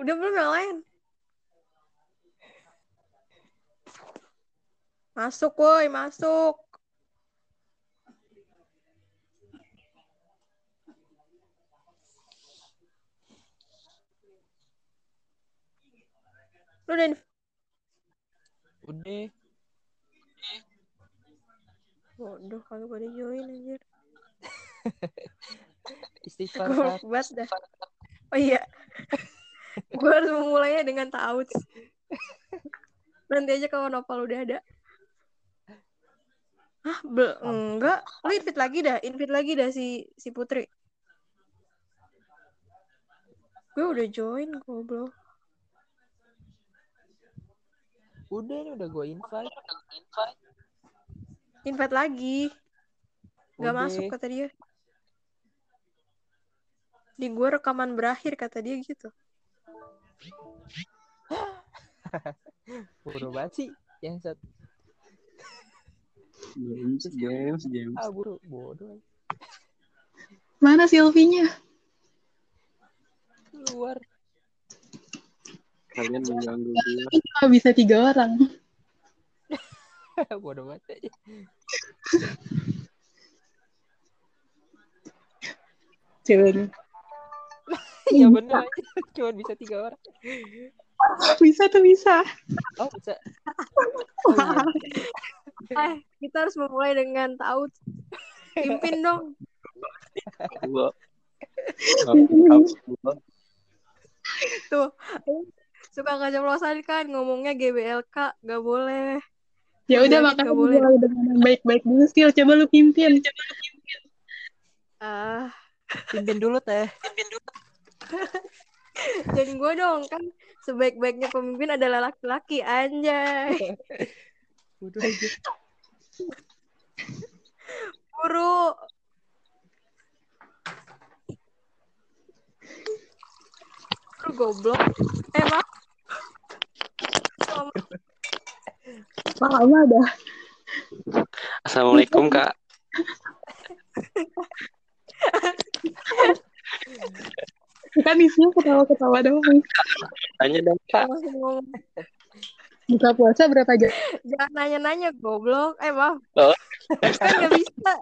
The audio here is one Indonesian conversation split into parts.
Udah belum yang lain? Masuk, woi, masuk. Lu udah Udah. Waduh, kagak pada join anjir. Istighfar. Banget dah. Oh iya. Gue harus memulainya dengan taut. Nanti aja kalau Nopal udah ada. Hah, bel enggak. Lu invite lagi dah, invite lagi dah si si Putri. Gue udah join goblok. Udah ini udah gue invite. Invite lagi. Gak Udah. masuk kata dia. Di gue rekaman berakhir kata dia gitu. Bodoh banget sih. Yang satu. James, James, James. Ah, buru. Bodoh. Mana Silvinya? Keluar. Kalian mengganggu gue. Cuma bisa tiga orang. Bodoh banget aja. Cewek. Iya bener aja. Cuma bisa tiga orang. Bisa tuh bisa. Oh bisa. Oh, iya. Eh, kita harus memulai dengan taut. Pimpin dong. Gua. Tuh. Suka keceplosan kan ngomongnya GBLK. Gak boleh. Ya udah nggak boleh. mulai dengan yang baik-baik dulu Sil. Coba lu pimpin. Ah, Pimpin dulu teh. jadi gue dong kan sebaik-baiknya pemimpin adalah laki-laki anjay. Bodoh aja. Buru. Buru goblok. Eh, Mak. Sama- Lama dah. Assalamualaikum kak. Kan isinya ketawa-ketawa doang. Tanya dong kak. masih ngomong. Buka puasa berapa jam? Jangan nanya-nanya goblok. Eh, maaf. Oh. Kan gak bisa.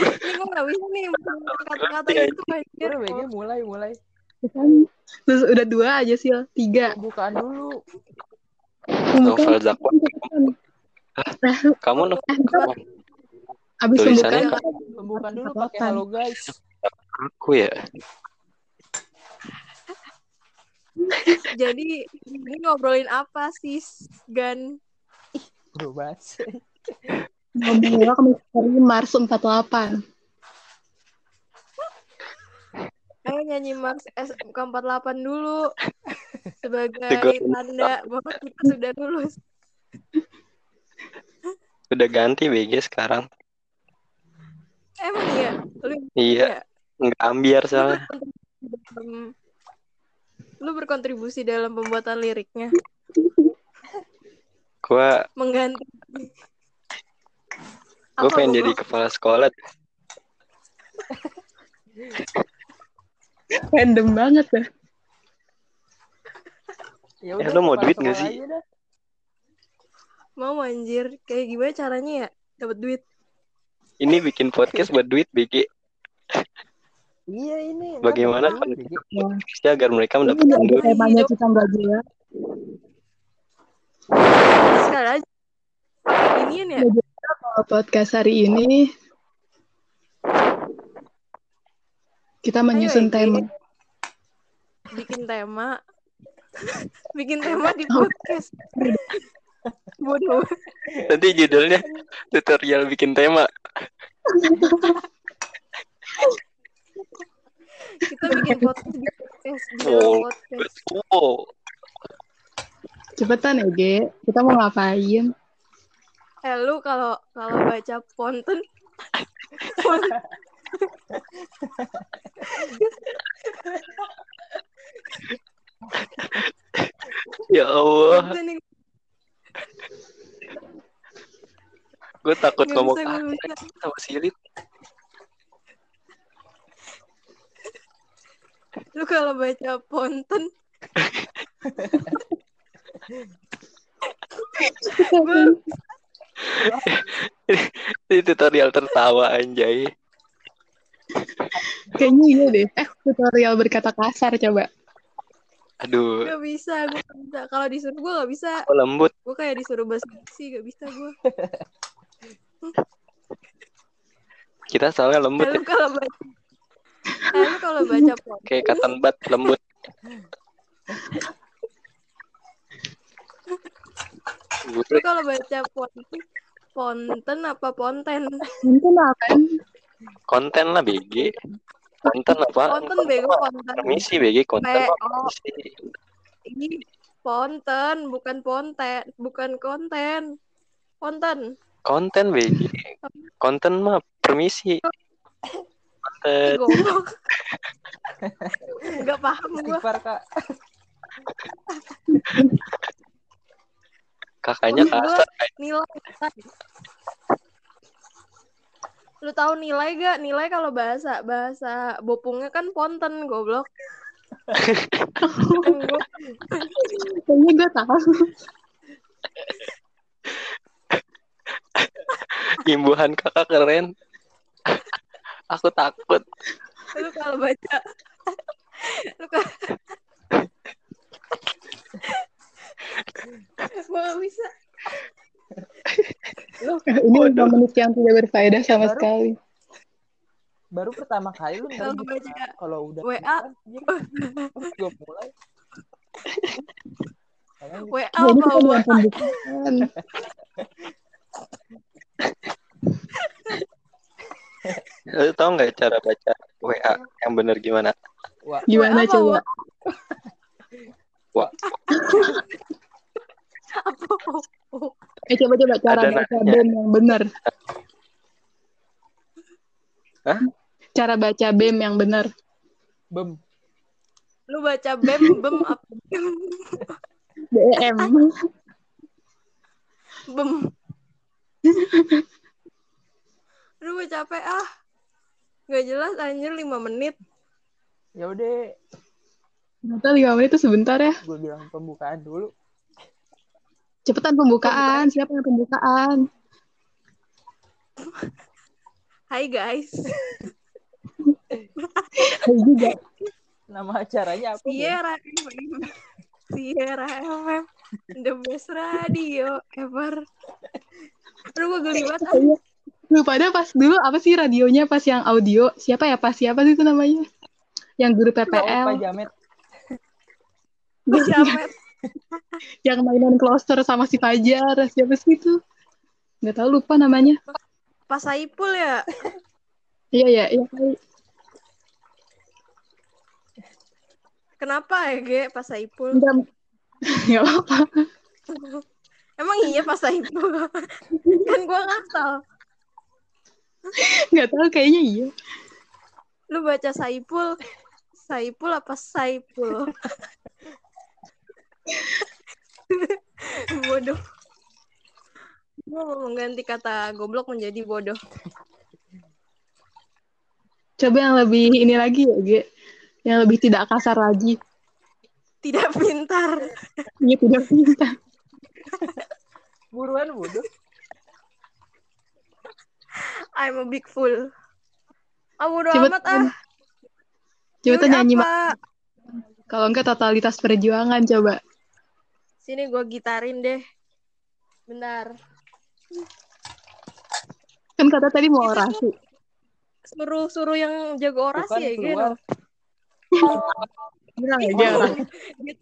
Ini gue gak bisa nih kata-kata itu anjir. Udah BG mulai mulai. Terus udah dua aja Sil. Tiga. Bukaan dulu. Novel Zakwan. Kamu novel Zakwan. Abis Tulisannya pembukaan. Pembukaan dulu pakai halo guys. Aku ya. Jadi ini ngobrolin apa sih, Gan? Bodoh banget sih. Ke misteri Mars 48. Ayo nyanyi Mars SMK48 dulu sebagai tanda bahwa kita sudah lulus. Udah ganti BG sekarang. Emang iya? Lu, Iya. Nggak ambiar lu, soalnya. berkontribusi dalam, lu berkontribusi dalam pembuatan liriknya, Gua mengganti. gua Apa, pengen jadi kepala sekolah. Random banget dah. Ya Eh, lu mau duit sekolah sih? dah. Mau anjir, kayak gimana caranya ya dapat duit? Ini bikin podcast buat duit BG. Iya ini. Bagaimana BG. Podcastnya agar mereka Ini mendapatkan duit. temanya kita nggak jelas. Sekali aja. Inian ya? Kalau podcast hari ini kita menyusun Ege. tema. bikin tema bikin tema di podcast bodoh Nanti judulnya tutorial bikin tema. kita bikin podcast di podcast di Oh, podcast Oh, Cepetan ya, Ge. Kita mau ngapain? eh lu kalau kalau baca fonten font- ya Allah. Gue takut ngomong bisa. sama Silit. Lu kalau baca ponten Ini tutorial tertawa anjay. Kayaknya iya deh. Eh, tutorial berkata kasar coba. Aduh, gak bisa, gue gak bisa. Kalau disuruh gue gak bisa. kok lembut. Gue kayak disuruh bahasa basi gak bisa gue. Kita soalnya lembut Lu ya. kalau baca kalau baca ponten Kayak katan bat lembut. Gue kalau baca ponten Ponten apa ponten? Mungkin apa? konten lah BG. Konten apa? Ponten bego ponten. Permisi BG konten. Oh. Ini ponten, bukan ponten, bukan konten. Ponten. Konten BG. Konten mah permisi. Goblok. Gak paham gue. Istighfar kak. Kakaknya kasar. Nilai. Lu tahu nilai gak? Nilai kalau bahasa bahasa bopungnya kan ponten, goblok. Kan gua- Kayaknya gue tahu. Imbuhan kakak keren. Aku takut. lu kalau baca lu kalau gua gak bisa Ini lima menit yang tidak berfaedah sama Baru- sekali. Baru pertama kali lu gitu, baca kalau udah WA. gue mulai. Kalian gitu. WA kita WA. Lu tau nggak cara baca WA yang bener gimana? Wah, Gimana WA apa, coba? Wah, Eh coba coba cara Ada baca nanya. BEM yang benar. Hah? Cara baca BEM yang benar. bem. lu baca bem bem apa BEM. bem lu baca apa ah Gak jelas anjir 5 menit Ya udah, Ternyata lima menit itu sebentar ya. gue bilang pembukaan dulu. Cepetan pembukaan. Siapa yang pembukaan? Hai guys Hai juga. Nama acaranya apa? Sierra FM Sierra FM The best radio ever Aduh gue geli banget ah. Kayaknya- Lu pada pas dulu apa sih radionya pas yang audio? Siapa ya pas siapa sih itu namanya? Yang guru Oh, Pak PPL. Jamet. Jamet yang mainan kloster sama si Fajar. Siapa sih itu? Nggak tahu lupa namanya. Pas Saipul ya Iya ya, iya kali. Kenapa ya Ge Pas Saipul Enggak. Nggak apa-apa. Emang iya Pas Saipul Kan gue ngasal Nggak tahu kayaknya iya. Lu baca Saipul Saipul apa Saipul Bodoh Gue mau mengganti kata goblok menjadi bodoh Coba yang lebih ini lagi ya, Ge. Yang lebih tidak kasar lagi. Tidak pintar Iya, tidak pintar. Buruan bodoh. I'm a big fool Ah bodoh Coba amat ah Coba tuh nyanyi apa? Ma- Kalau enggak totalitas perjuangan coba. Sini gue gitarin deh Bentar Kan kata tadi mau orasi. Suruh-suruh yang jago orasi Bukan ya. Bilang aja orang. dia,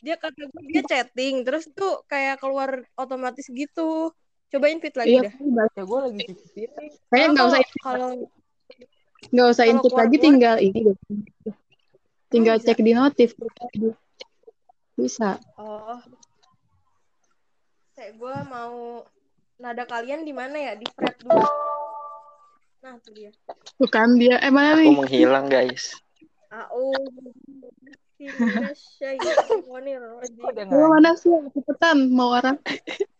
dia kata gue dia chatting terus tuh kayak keluar otomatis gitu coba invite lagi Iya, dah Ya gue lagi cuci piring. Kayaknya nggak usah kalau nggak usah intip lagi tinggal ini deh. Tinggal bisa? cek di notif. Bisa. oh kayak gue mau nada kalian di mana ya di fret dulu nah tuh dia Bukan dia. Eh mana aku nih? menghilang guys. au nggak mana sih? Cepetan mau orang.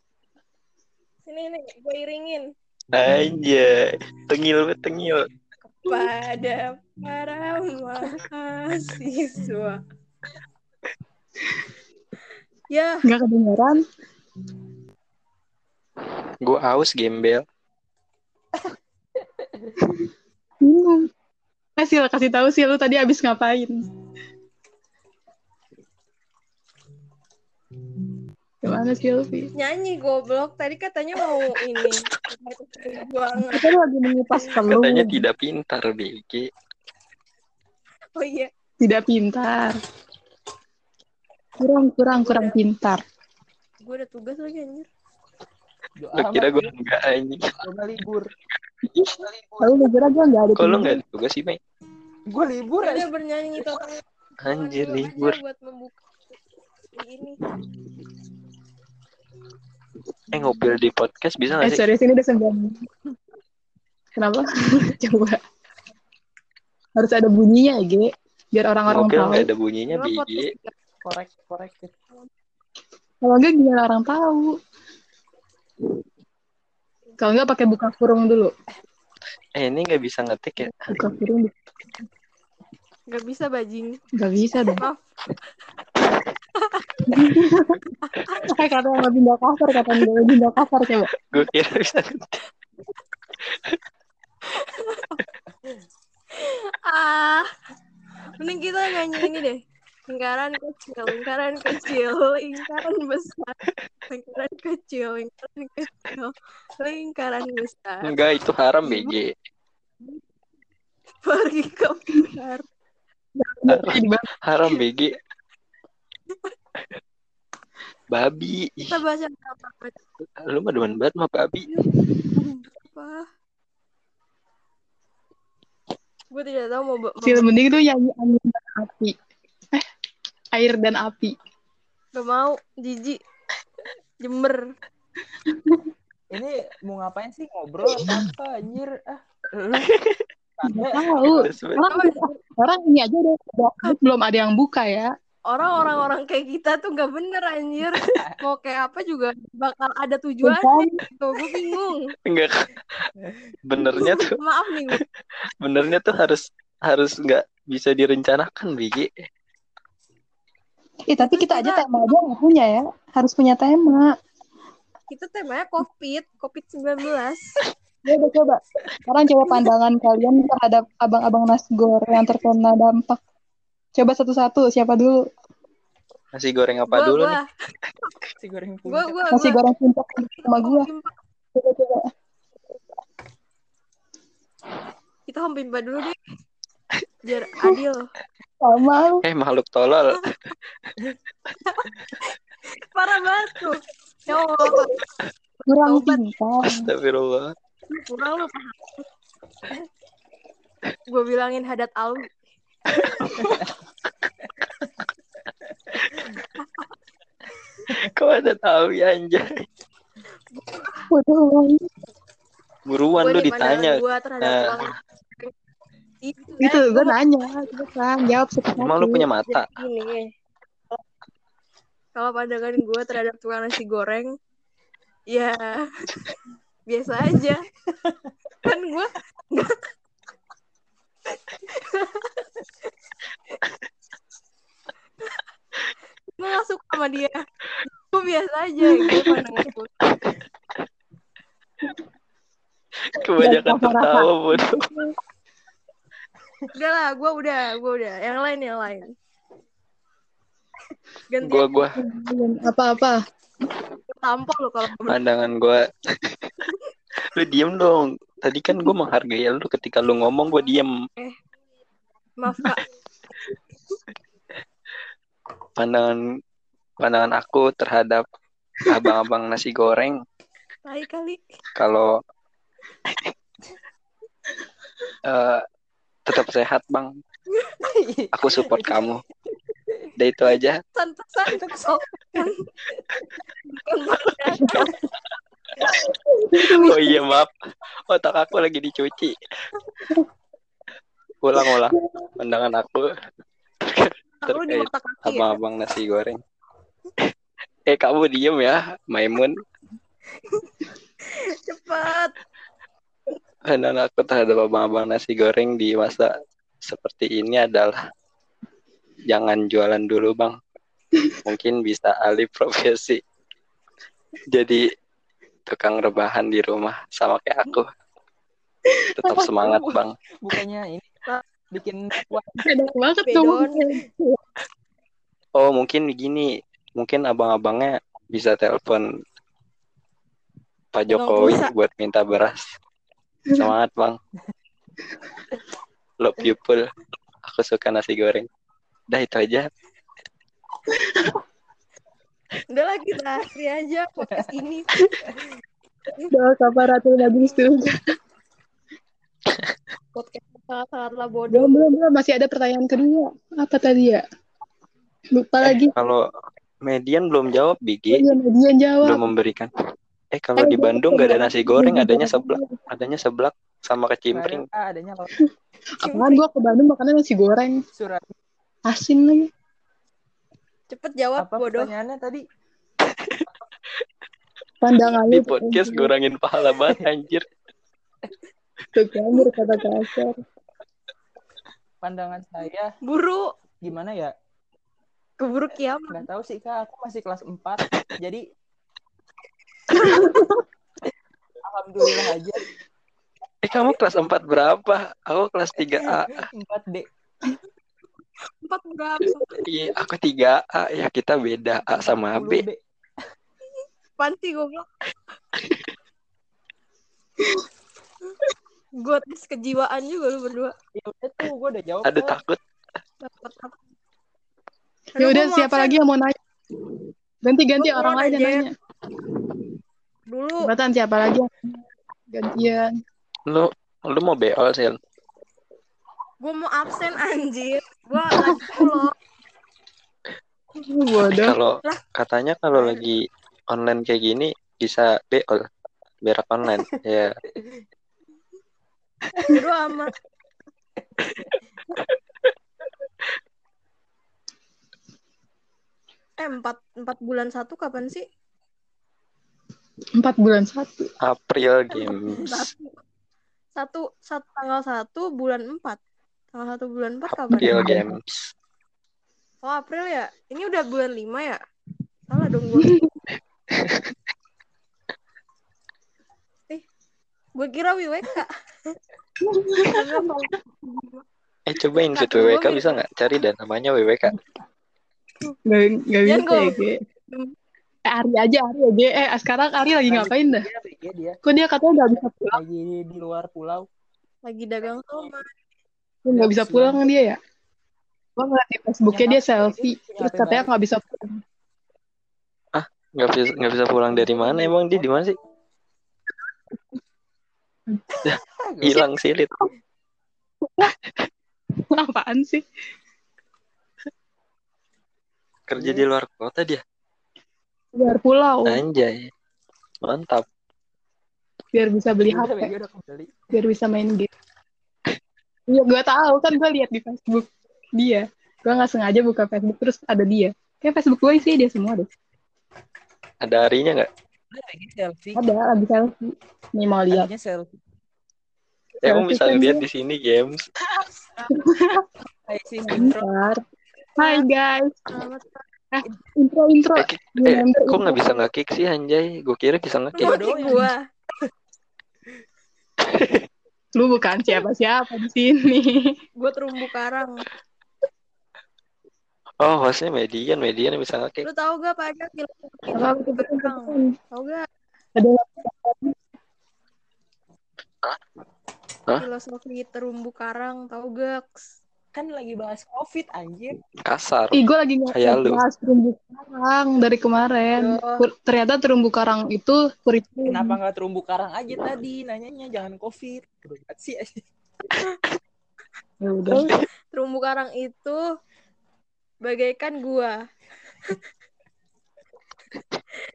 sini nih gue iringin Aja, tengil tengil. pada para mahasiswa. Ya, Nggak kedengeran. Gue aus gembel. Bingung. Eh, Sil, kasih tahu sih lu tadi abis ngapain. Gimana sih Silvi? nyanyi goblok. Tadi katanya mau ini. Banget. Kita lagi mengupas telur. Katanya tidak pintar, BG. Oh iya. Tidak pintar. Kurang, kurang, kurang pintar. Gue ada tugas lagi anjir. Lu kira gue enggak anjing. Gua libur. Lalu lu kira gue nggak ada tugas? enggak ada tugas sih, Mei? Gue libur aja. bernyanyi total. Anjir, aja libur. buat membuka ini. Eh, ngopil di podcast bisa Eh, gak sih? serius ini udah sembilan. Kenapa? Coba. Harus ada bunyinya ya, Ge. Biar orang-orang tahu. nggak ada bunyinya, podcast Korek, korek. Kalau enggak gimana orang tahu? Kalau enggak pakai buka kurung dulu. Eh, ini nggak bisa ngetik ya? Buka kurung Gak bisa bajing. nggak bisa dong. Maaf. Kayak kata yang pindah kasar, kata yang pindah kasar coba. Gue kira bisa. Ah. Mending kita nyanyi ini deh. Lingkaran kecil, lingkaran kecil, lingkaran besar. Lingkaran kecil, lingkaran kecil, lingkaran besar. Enggak, itu haram, BG. Pergi ke besar. Haram, BG. Babi. Kita baca apa? lu mah demen banget sama babi. Apa? Gue tidak tahu mau mau- Sil, mending itu nyanyi angin dan api. Eh, air dan api. gak mau jijik Jember Ini mau ngapain sih ngobrol apa anjir? Ah, ada tahu. Orang, orang ini aja udah, udah- belum ada yang buka ya. Orang-orang orang kayak kita tuh gak bener anjir mau kayak apa juga bakal ada tujuan gitu gue bingung Enggak. Benernya tuh, maaf nih gue benernya tuh harus harus nggak bisa direncanakan, BG. Eh, tapi kita aja tema aja nggak punya ya. Harus punya tema. kita temanya covid covid 19 Ya udah coba. Sekarang coba pandangan kalian terhadap abang-abang nasgor yang terkena dampak. Coba satu-satu. Siapa dulu? Nasi goreng apa gue dulu gue nih? si goreng puncak. gue Nasi goreng puncak sama gua. Coba coba. kita home pimpa dulu deh biar adil Sama. Eh, makhluk tolol. parah banget tuh ya Allah Kurang pintar. Astagfirullah. kurang lu gue bilangin hadat alwi Kok ada tahu ya anjay? Banget. Buruan lu ditanya. gue terhadap Nah. orang itu eh, gue gua nanya. Cepetan, jawab satu-satu. Emang lu punya mata? Jadi gini kalau pandangan gue terhadap tukang nasi goreng ya biasa aja kan gue gue gak suka sama dia gue biasa aja gue gue Kebanyakan tertawa bodoh. udah lah gue udah gue udah yang lain yang lain ganti Gua gua Apa-apa. tampol lo kalau pandangan gua. lu diem dong. Tadi kan gua menghargai lu ketika lu ngomong gua diem. maaf kak Pandangan pandangan aku terhadap abang-abang nasi goreng. Tai kali. Kalau eh, tetap sehat bang. Aku support kamu. Udah itu aja. Oh, iya maaf. Otak aku lagi dicuci. Ulang ulang. Pandangan aku terkait kaki ya. abang-abang nasi goreng eh kamu diem ya Maimun. Cepet dan aku terhadap abang-abang nasi goreng di masa seperti ini adalah jangan jualan dulu bang. Mungkin bisa alih profesi jadi tukang rebahan di rumah sama kayak aku. Tetap semangat bang. Bukannya ini bikin Beda banget oh mungkin gini mungkin abang-abangnya bisa telepon Pak Jokowi buat minta beras semangat bang love you full aku suka nasi goreng dah itu aja Udah lah kita akhiri aja podcast ini. Udah kabar ratu bagus tuh. Podcast sangat-sangatlah bodoh. Belum, belum, belum. Masih ada pertanyaan kedua. Apa tadi ya? Lupa Eh, lagi. kalau median belum jawab Oh, Bigi iya, Median jawab. belum memberikan eh kalau di Bandung gak ada nasi goreng adanya seblak adanya seblak sama kecimpring Ah, adanya kalau Apaan gua ke Bandung makannya nasi goreng. surat Asin lagi. Cepet jawab apa bodoh. pertanyaannya tadi? Pandangannya di podcast kurangin pahala banget anjir Tuh kan berkata kasar. Pandangan saya Buru gimana ya? Keburu kiamat. Nggak tahu sih kak, aku masih kelas 4 jadi Alhamdulillah aja eh kamu kelas 4 berapa aku kelas 3A 4D. Empat berapa? iya aku 3A ya kita beda A sama B 10D. Panti goblok. Gue tes kejiwaan juga lu berdua. Ya udah tuh, gue udah jawab. kok. takut Dapat apa? Ya udah siapa absen lagi yang mau nanya? Ganti-ganti orang lain yang nanya. Dulu Cepetan siapa lagi? yang Gantian. lu lu mau beol sih gue mau absen anjir. Gue lagi. Bodoh. kalau katanya kalau lagi online kayak gini bisa beol berak online ya Bodo amat. Eh empat empat bulan satu kapan sih? Empat bulan satu. April Games Satu satu, tanggal satu bulan empat. Tanggal satu bulan empat kapan? April Games Oh April ya? Ini udah bulan lima ya? Salah dong gue. eh, gue kira WWK. eh cobain fit gua WWK bisa nggak cari dan namanya WWK Gak, gak Ya, bisa gua- ya, Ge. Eh, Ari aja, Ari aja. Eh, sekarang Ari lagi ngapain dah? Dia, dia, dia Kok dia katanya gak bisa pulang? lagi di luar pulau. Lagi dagang sama. Gak bisa pulang dia ya? Gua ngeliat di Facebooknya dia selfie. Terus katanya gak bisa pulang. nggak bisa nggak bisa pulang dari mana emang dia di mana sih hilang silit Apaan sih? Kerja di luar kota dia Biar pulau. anjay mantap Biar bisa beli Udah, HP. Kembali. Biar bisa main game. Iya, gue tahu kan gue lihat di Facebook dia. Gue nggak sengaja buka Facebook terus ada dia. Kayak Facebook gue sih dia semua deh. ada harinya nggak Udah, BG selfie. Ada lagi selfie. Nih mau lihat. Selfie. emang Selfie bisa kan lihat di sini games. Bentar. Hai guys. Selamat Intro intro. eh, eh kok nggak bisa nggak kick sih anjay gue kira bisa nggak kick yang- gue. Lu bukan siapa-siapa di sini. Gue terumbu karang. oh hostnya median median bisa nggak kick Lu tahu gak terumbu karang? Tahu gak Ada Hah? filosofi terumbu karang? Tahu gak? Kan lagi bahas covid anjir. kasar Ih, gue lagi bahas terumbu karang dari kemarin. Aduh. Ternyata terumbu karang itu kurikulum. Kenapa nggak terumbu karang aja tadi? Nanyanya jangan covid. Berat sih anjir. Ya udah. Terumbu karang itu bagaikan gua.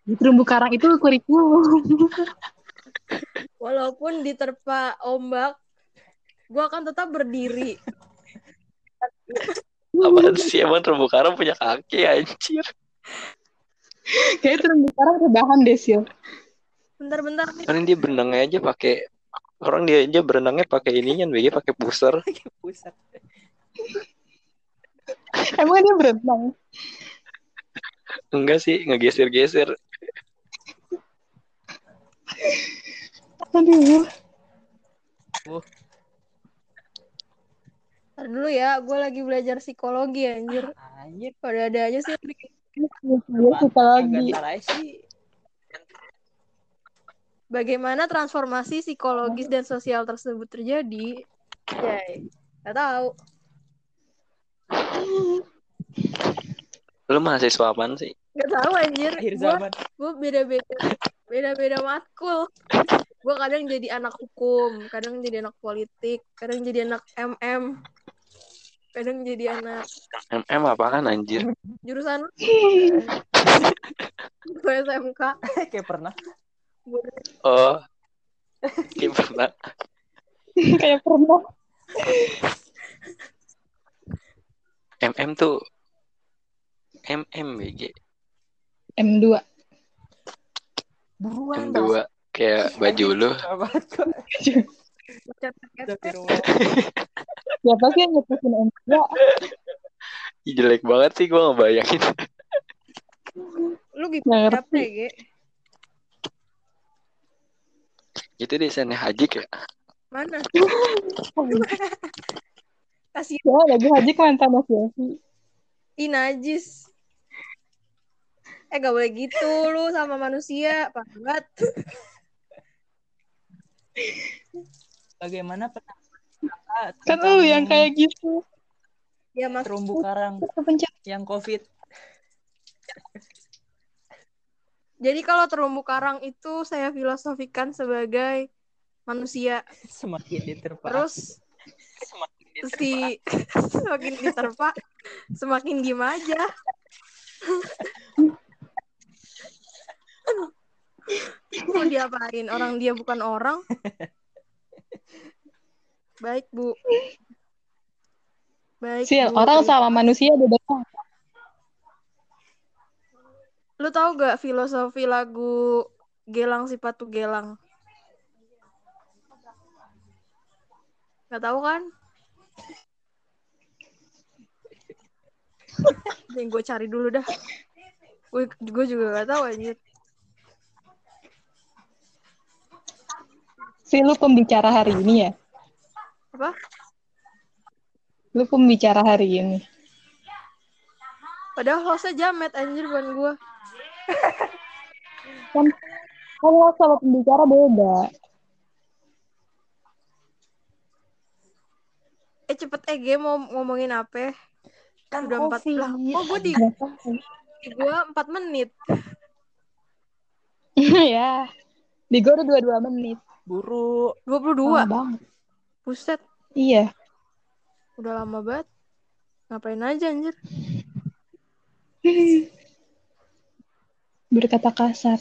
Terumbu karang itu kurikulum. Walaupun diterpa ombak, gua akan tetap berdiri. Apaan sih emang terumbu karang punya kaki anjir Kayak terumbu karang rebahan deh, Sil. Bentar-bentar nih. kan dia berenangnya aja pakai Orang dia aja berenangnya pakai ininya, BG pakai pusar. Pusat. Emang dia berenang? Enggak sih, ngegeser-geser. Aduh. Ntar dulu ya, gue lagi belajar psikologi anjir. Anjir. Pada ada aja sih. Suka lagi. Bagaimana transformasi psikologis dan sosial tersebut terjadi? Yay. Gak tahu. Lu mahasiswa apaan sih? Gak tahu anjir. Akhir Gue zaman. gue beda-beda beda-beda matkul. Gue kadang jadi anak hukum, kadang jadi anak politik, kadang jadi anak MM, kadang jadi anak MM apaan anjir? jurusan gue SMK. Kayak pernah. Oh. Gimana? Kayak pernah. MM tuh MM BG. M2. Buruan M2 kayak baju lu. Siapa sih yang M2? Ih, jelek banget sih gua ngebayangin. Lu gimana ngerti. ya, Ge? Itu desainnya Haji ya? Mana? Kasih Ya, lagi haji ke mantan Mas Yofi. Ih, najis. Eh, gak boleh gitu lu sama manusia. Pak banget. Bagaimana pernah Kan lu yang kayak gitu. Ya, mas. terumbu karang yang covid Jadi kalau terumbu karang itu saya filosofikan sebagai manusia. semakin diterpa. Terus si semakin diterpa, semakin diem aja. Mau diapain? Orang dia bukan orang. Baik, Bu. Baik, Sil, Bu. orang sama manusia beda. Lu tahu gak filosofi lagu Gelang si Patu Gelang? Gak tahu kan? Yang gue cari dulu dah. Gue gue juga gak tahu anjir. Si lu pembicara hari ini ya? Apa? Lu pembicara hari ini. Padahal hostnya jamet anjir bukan gue. Kan kalau sama pembicara beda. Eh cepet eh mau ngomongin apa? kan Udah empat lah. Oh gue di, gue empat menit. ya. Di gue udah dua-dua menit. buru 22. Lama banget. Buset. Iya. Udah lama banget. Ngapain aja anjir. Berkata kasar.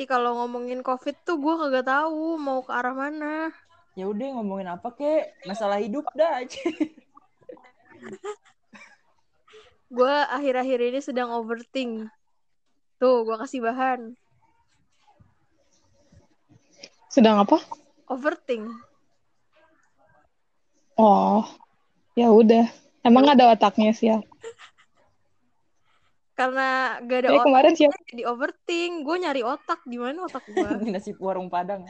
Ih kalau ngomongin covid tuh gue kagak tahu mau ke arah mana. ya udah ngomongin apa kek masalah hidup dah aja Gue akhir-akhir ini sedang overthink. Tuh, gue kasih bahan. Sedang apa? Overthink. Oh. Ya udah. Emang ada otaknya sih ya. Karena gak ada Kayak otak, kemarin siapa? jadi overthink. Gue nyari otak. Di mana otak gue? nasi warung padang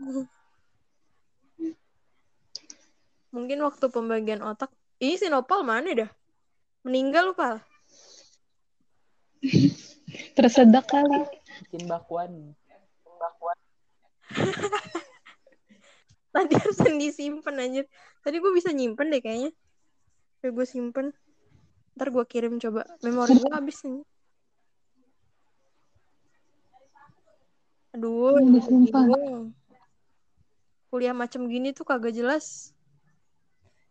Mungkin waktu pembagian otak. Ini si Nopal mana dah? Meninggal lu, Pal? Tersedak kali. bikin bakwan Tadi harusnya disimpan anjir. Tadi gue bisa nyimpen deh kayaknya. Udah gue simpen. Ntar gue kirim coba. Memori gue habis nih. Aduh. Kuliah macam gini tuh kagak jelas.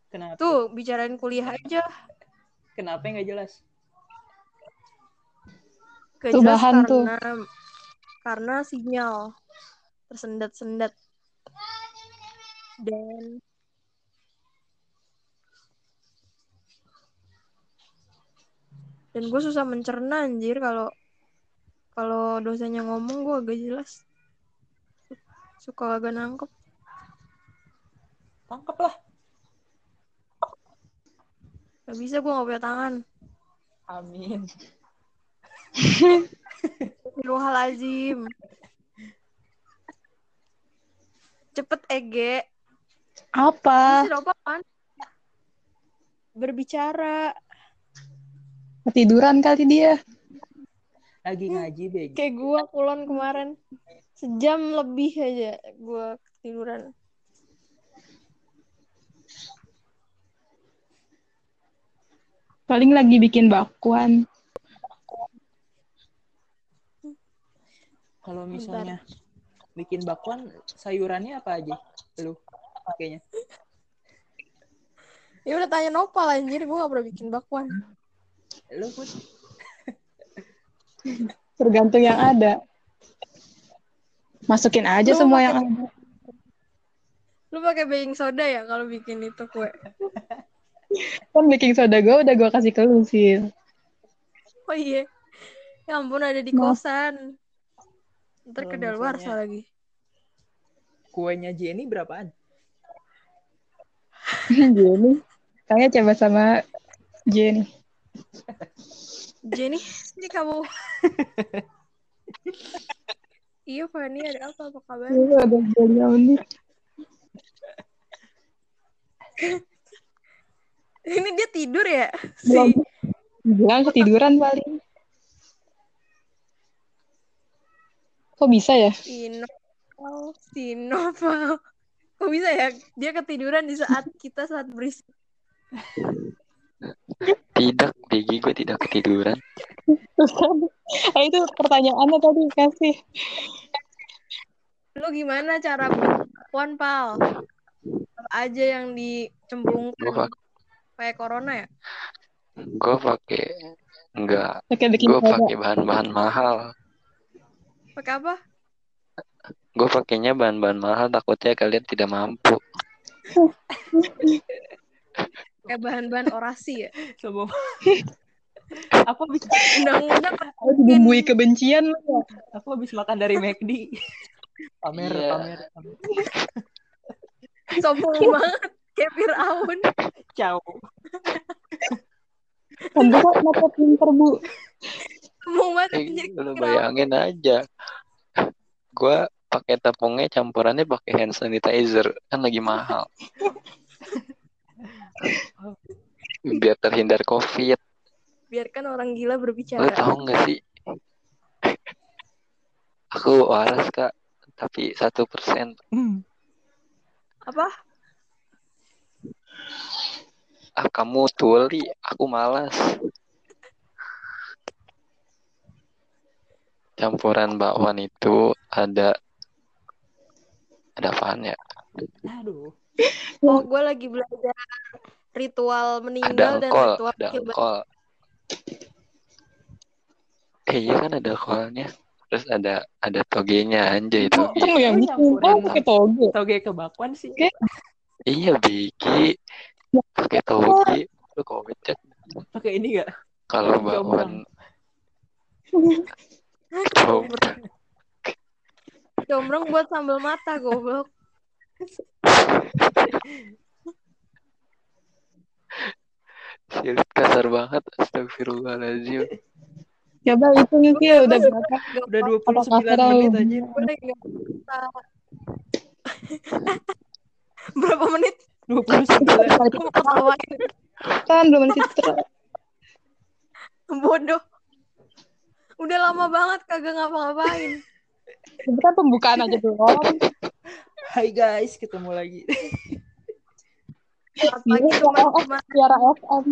kenapa Tuh, bicarain kuliah aja. kenapa nggak jelas Gak Tuh jelas bahan tuh. karena karena sinyal tersendat-sendat. Dan dan gue susah mencerna anjir kalau kalau dosennya ngomong gue agak jelas. Suka kagak nangkep. Tangkep lah. Gak bisa gue gak punya tangan. Amin. Astagfirullahaladzim. Cepet Ege. Apa? Berbicara. Ketiduran kali dia. Lagi ngaji, Beg. Kayak gue kulon kemarin. Sejam lebih aja gue ketiduran. Paling lagi bikin bakwan. Kalau misalnya bikin bakwan, sayurannya apa aja? Lu pakainya. Ya udah tanya Nopal anjir. Gue gak pernah bikin bakwan. Lu put Tergantung yang ada. Masukin aja Lu semua pakai- yang ada. Lu pakai baking soda ya kalau bikin itu kue? Kan baking soda gue udah gue kasih ke lu sih. Oh iya. Ya ampun ada di kosan. Ntar kedaluarsa misalnya- lagi. Kuenya Jenny berapaan? Jenny. Kayaknya coba sama Jenny. Jenny, ini kamu. iya Fani, ada apa? Apa kabar? Iya, ada menit. Ini dia tidur ya? Belum. Si Bilang ketiduran paling. Kok bisa ya? Sinoval. Sinoval. Kok bisa ya? Dia ketiduran di saat kita saat berisik. Tidak, Begi gue tidak ketiduran. Ah, itu pertanyaannya tadi kasih. Lu gimana cara puan pal? Apa aja yang dicemplungkan pak, kayak corona ya? gue pakai enggak, Pakai gue pakai bahan-bahan mahal. Pakai apa? Gue pakainya bahan-bahan mahal, takutnya kalian tidak mampu. Kayak bahan-bahan orasi ya? Coba. aku habis Undang-undang dibumbui kebencian lu ya. aku habis makan dari McD. Pamer, Iya. pamer, pamer. sombong banget. Kayak Fir'aun. Ciao. Gue kok mata pinter, Bu. Sombong banget. Eh, lu bayangin aja. Gue pakai tepungnya campurannya pakai hand sanitizer kan lagi mahal. Biar terhindar covid. Biarkan orang gila Lo berbicara. tau gak sih? Aku waras kak, tapi satu persen. Hmm. Apa? Ah kamu tuli, aku malas. Campuran bakwan itu ada ada apaan ya? Aduh. Oh, gue lagi belajar ritual Ada meninggal dan engkol, ritual ada. Eh iya kan ada engkolnya. Terus ada ada togenya anjay Kok toge. lu yang bikin? Oh, pakai toge. Toge ke bakwan sih. Iya Biki. Pakai toge. Lu kocak. Pakai ini gak? Kalau bakwan coba. Jombrong buat sambal mata, goblok. Silit kasar banget. Astagfirullahaladzim. Coba itu sih udah berapa? Udah Apa 29 kata menit aja. Bisa. Berapa menit? 29. Gue mau. Kan belum menit itu. Bodoh. Udah lama banget kagak ngapa-ngapain. Itu kan pembukaan aja belum. Hai guys, ketemu lagi. Selamat pagi teman-teman. Suara FM.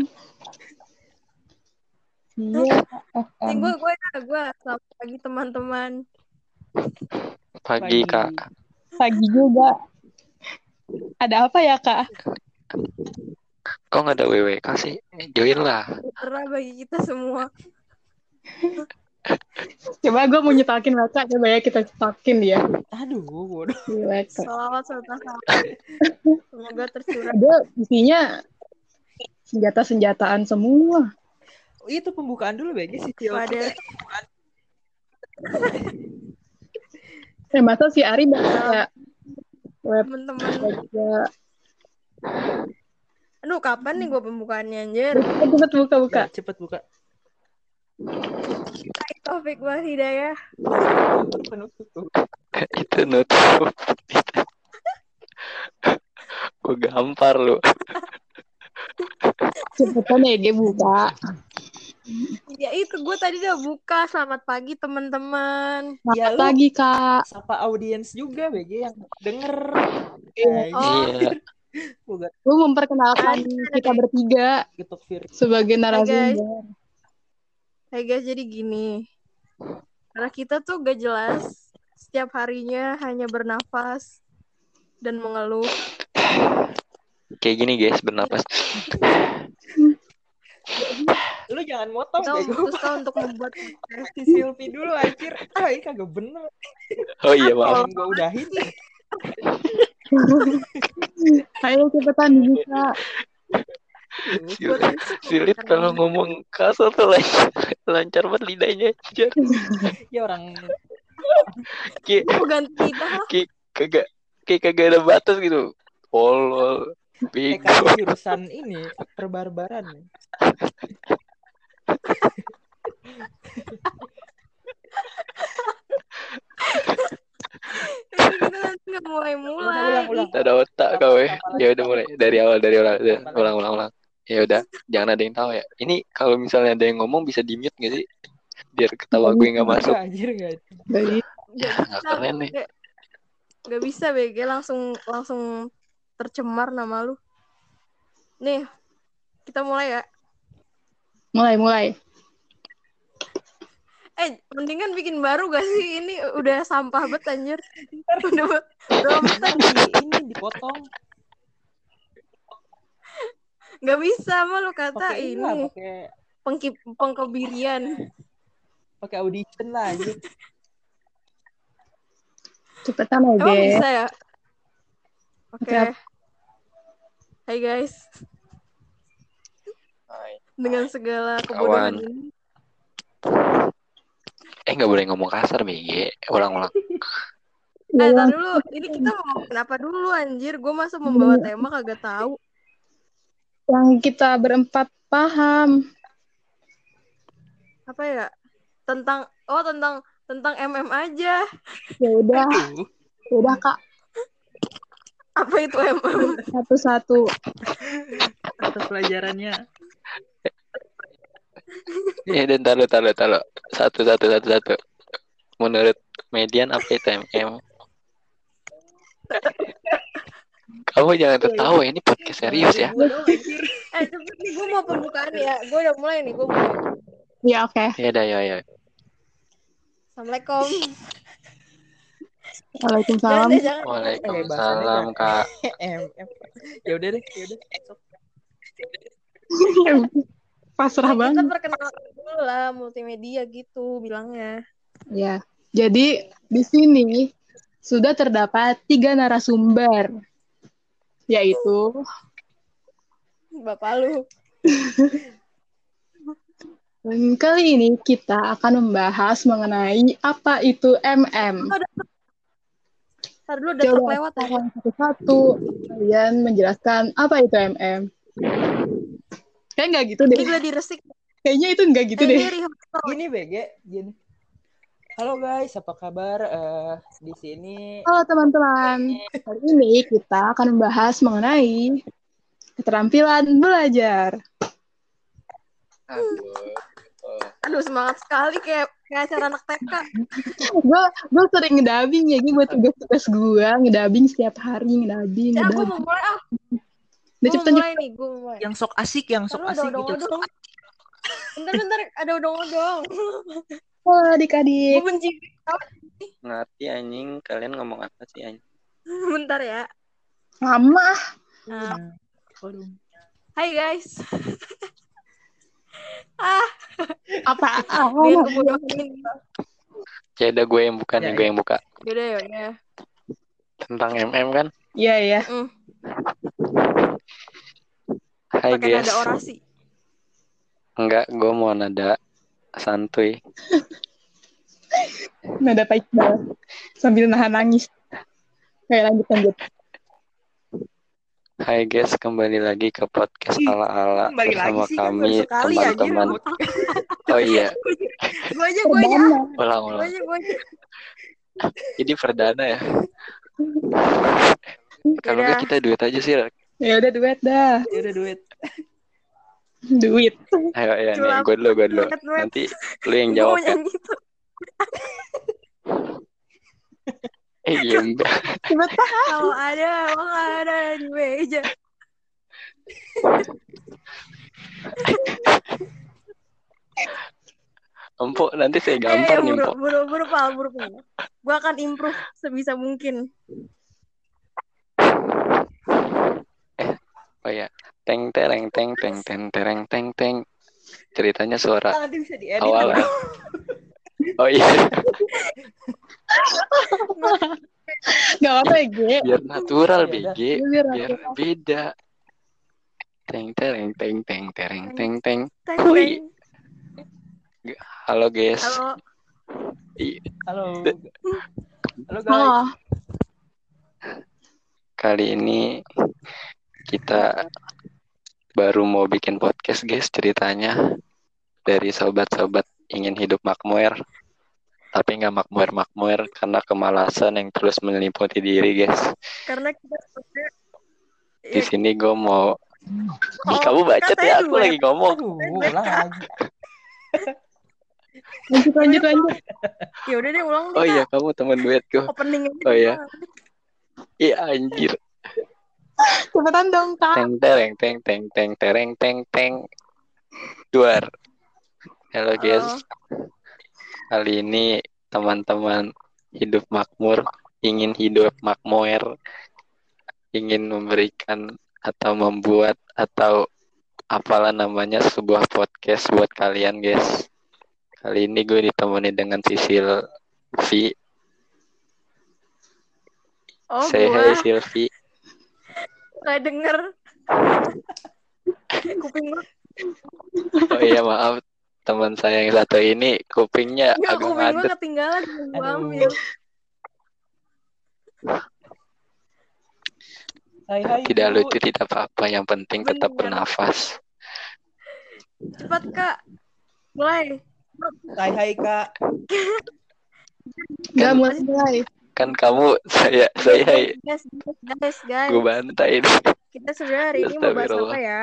Iya, FM. Gue gue gue selamat pagi teman-teman. Pagi kak. Pagi juga. Ada apa ya, Kak? Kok nggak ada WWK sih? Join lah. Terah bagi kita semua. Coba gue mau nyetakin baca, coba ya kita cetakin dia. Aduh, bodoh. Salawat serta salam. Semoga tercurah. Ada isinya senjata-senjataan semua. Itu pembukaan dulu BG sih. Pada Eh, masa si Ari baca Web teman-teman. baca. Aduh, kapan nih gue pembukaannya anjir? Cepet, cepet buka buka. Ya, cepet buka. Taufik wal Hidayah. Penutup. itu nutup gue gampar lu Cepetan ya Ge buka. Ya itu gue tadi udah buka. Selamat pagi teman-teman. Ya, Selamat lu- pagi kak. Sapa audiens juga BG yang denger. Iya. Oh. iya Gue memperkenalkan kita bertiga getok Fir. sebagai narasumber. Hai guys, jadi gini. Karena kita tuh gak jelas. Setiap harinya hanya bernafas dan mengeluh. kayak gini guys bernapas Lu jangan motong Kita memutuskan untuk membuat Si Silvi dulu anjir. Ah, ini kagak bener. oh iya maaf gue udahin. Ayo cepetan buka. buat Silit kalau ngomong kasar tuh lancar, lancar banget lidahnya Ya orang kayak Mau ganti kayak kagak kayak kagak ada batas gitu. Tolol kayak bego jurusan ini perbarbaran. Ulang, ulang, tak ada otak kau ya ya udah mulai dari awal dari awal. Ulang ulang ulang ya udah jangan ada yang tahu ya ini kalau misalnya ada yang ngomong bisa di mute gak sih biar ketawa gue nggak masuk anjir ya nggak keren nih Nggak- bisa BG langsung langsung tercemar nama lu. Nih, kita mulai ya. mulai mulai. Eh, mendingan bikin baru gak sih? Ini udah sampah banget anjir. Udah bet- udah Ntar di ini dipotong. Gak bisa mah lu kata Pakai ini lah, pakai pengki pengkebirian. pakai audition lah anjir. Cepetan ya Emang bisa ya? Oke. Oke. Hai guys, Hai. dengan segala kebodohan ini. eh nggak boleh ngomong kasar BG ulang ulang Eh, Iya. dulu. Ini kita mau kenapa dulu anjir? Gue masa membawa tema kagak tahu. Yang kita berempat paham. Apa ya? Tentang oh tentang tentang MM aja. Ya udah, ya udah kak. Apa itu MM? Satu-satu. Atas pelajarannya. ya dan taruh taruh taruh satu satu satu satu menurut median apa itu MM kamu jangan tertawa ini podcast serius ya eh nih gue mau pembukaan ya. Gue udah mulai nih. Gue mulai. Ya oke. ya udah ya ya Assalamualaikum. Waalaikumsalam. Jangan jangan. Waalaikumsalam kak M, M. Ya udah deh, ya udah. Pasrah Kita banget. perkenalan dulu lah multimedia gitu bilangnya. Ya. Jadi di sini sudah terdapat tiga narasumber, yaitu Bapak lu. dan kali ini kita akan membahas mengenai apa itu MM. Ntar dulu udah Coba terlewat ya. satu-satu kalian menjelaskan apa itu MM. Kayak nggak gitu Ini deh. Kayaknya itu nggak gitu Eh, deh. ini. Gini BG, gini. Halo guys, apa kabar? Eh di sini Halo teman-teman, kali ini kita akan membahas mengenai keterampilan belajar. Aduh semangat sekali kayak kayak acara anak TK. Gue gue sering ngedabing ya, gue buat tugas-tugas gue ngedabing setiap hari ngedabing. Ya gue mau mulai ah. Udah Gue mau cepetan mulai nih, gue mulai. yang sok asik, yang sok ada asik gitu. odong-odong. Bentar-bentar ada odong-odong. Oh, adik-adik. Gue benci. ngerti anjing kalian ngomong apa sih anjing Bentar ya. Lama. Nah, Waduh. hai guys. ah, Apa? ya udah gue yang buka nih Ya, gue yang buka Yaudah ya, ya. tentang MM kan Iya, iya. Mm, Hai guys nada orasi. enggak gue mau nada santuy Nada baik banget. Sambil nahan nangis. Kayak lanjut lanjut. Hai guys, kembali lagi ke podcast ala-ala kembali bersama lagi sih, kan kami teman-teman. Oh iya, Gue aja, gue aja, Perdana. gue ulang-ulang. aja, gue aja. Ini perdana ya. Kalau Yaudah. nggak kita duet aja sih. Ya udah duet dah. Ya udah duit. Duit. Ayo ya nih, gue dulu, gue dulu. Nanti lu yang jawab ya. Eh iya enggak. Kalau ada, emang ada di meja. Empuk, nanti saya Eh, gampar nih, buru, Empuk. buru, buru, pal, buru, pal. Gue akan improve sebisa mungkin. Oh iya. Teng tereng teng teng teng tereng teng teng. Ceritanya suara nanti bisa diedit. awal. Oh iya, Gak apa ya, Ge. biar natural Ya. BG, Biar biar beda. Teng tereng teng teng tereng teng teng. Teng, Hui. teng. Halo guys. Halo, Halo. Halo guys. Oh, Kali ini kita baru mau bikin podcast guys ceritanya dari sobat-sobat ingin hidup makmur tapi nggak makmur makmur karena kemalasan yang terus meliputi diri guys karena kita sebenarnya di ya, sini gue mau Ih, oh, kamu bacot kan ya aku duet. lagi ngomong Aduh, lagi. lanjut, lanjut, lanjut. Ya udah deh ulang oh iya kamu teman Opening aja. Oh, iya. Iya anjir Cepetan dong, Kak. teng tereng teng teng teng tereng teng teng. Duar. Halo guys Halo. kali ini teman-teman hidup makmur ingin hidup makmur ingin memberikan atau membuat atau apalah namanya sebuah podcast buat kalian guys kali ini gue ditemani dengan Sisil V. Oh, say gua. Hi Silvi nggak denger. Kuping oh iya maaf teman saya yang satu ini kupingnya nggak, agak kuping ngadet ketinggalan. Aduh. ambil. Hai hai. tidak Bu. lucu tidak apa-apa yang penting tetap Bener. bernafas Cepat, Kak. Mulai. Hai hai Kak. Gak mulai, mulai. Kan kamu saya saya hai Guys, guys, guys, guys. gue bantai ini Kita sebenarnya hari ini mau bahas apa ya?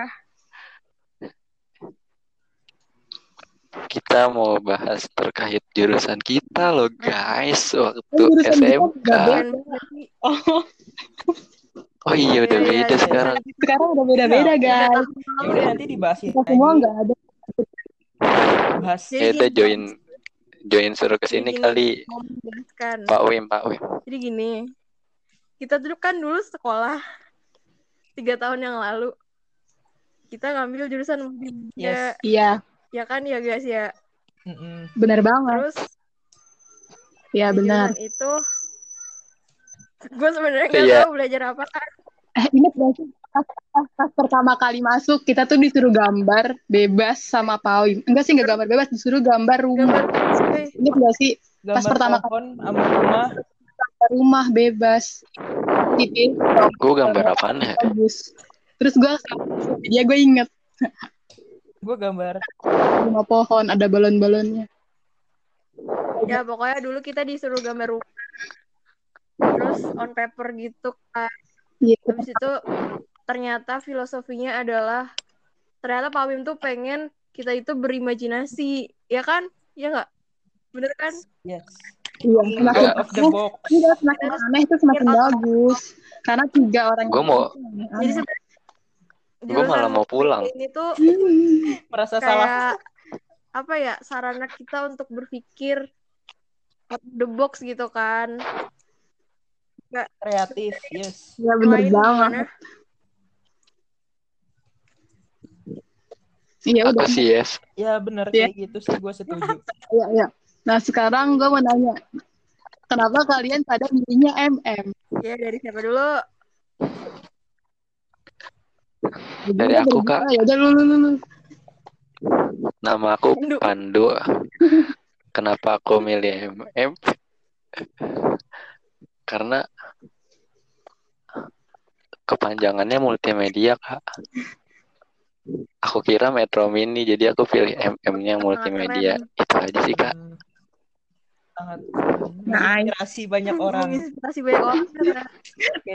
kita mau bahas terkait jurusan kita loh guys waktu Oh, kita SMK beda. Oh, oh iya udah Iya, iya, beda iya. sekarang sekarang udah beda-beda, guys. Ya udah nanti dibahasin Kita semua nggak ada. Bahas. Ya gini, join join suruh ke sini kali menjelaskan. Pak Wim Pak Wim Jadi gini, kita dulu kan dulu sekolah tiga tahun yang lalu. Kita ngambil jurusan multimedia, Yes. Iya, ya kan ya guys ya. Mm-mm. benar banget. Terus Iya, di benar. itu, gue sebenarnya nggak Iya. tahu belajar apa kan. Eh, gak sih? Pas, pas, pas pertama kali masuk, kita tuh disuruh gambar bebas sama Pawim. Enggak sih, enggak gambar bebas, disuruh gambar rumah. Gambar. Ingat gak sih? Gambar pertama pohon sama rumah. Rumah bebas. Gitu. gue gambar apaan ya Bagus. Terus gue, dia gue inget. Gue gambar. Rumah pohon, ada balon-balonnya. Ya pokoknya dulu kita disuruh gambar rumah. Terus on paper gitu kan. Iya. Habis itu ternyata filosofinya adalah ternyata Pak Wim tuh pengen kita itu berimajinasi, ya kan? Ya nggak? Bener kan? Yes. Iya, semakin Out of the box. Enggak, semakin aneh itu semakin Iya. bagus. Karena tiga orang Gua itu mau-. Jadi Gua malah mau pulang. Ini tuh Hmm. Merasa salah. kayak apa ya sarana kita untuk berpikir out the box gitu kan. Kreatif. Yes. Ya bener lain banget. Iya udah. sih yes Ya bener Iya. kayak gitu sih gue setuju. Iya, iya. Nah sekarang gue mau nanya, kenapa kalian pada milihnya MM? Ya dari siapa dulu? Dari aku, Kak. Ya udah lu lu lu. lu. nama aku Pandu. Pandu kenapa aku milih MM karena kepanjangannya multimedia kak. Aku kira Metro Mini, jadi aku pilih MM-nya multimedia. Itu aja sih kak. Sangat Nah, menginspirasi banyak orang. Menginspirasi banyak orang. Oke,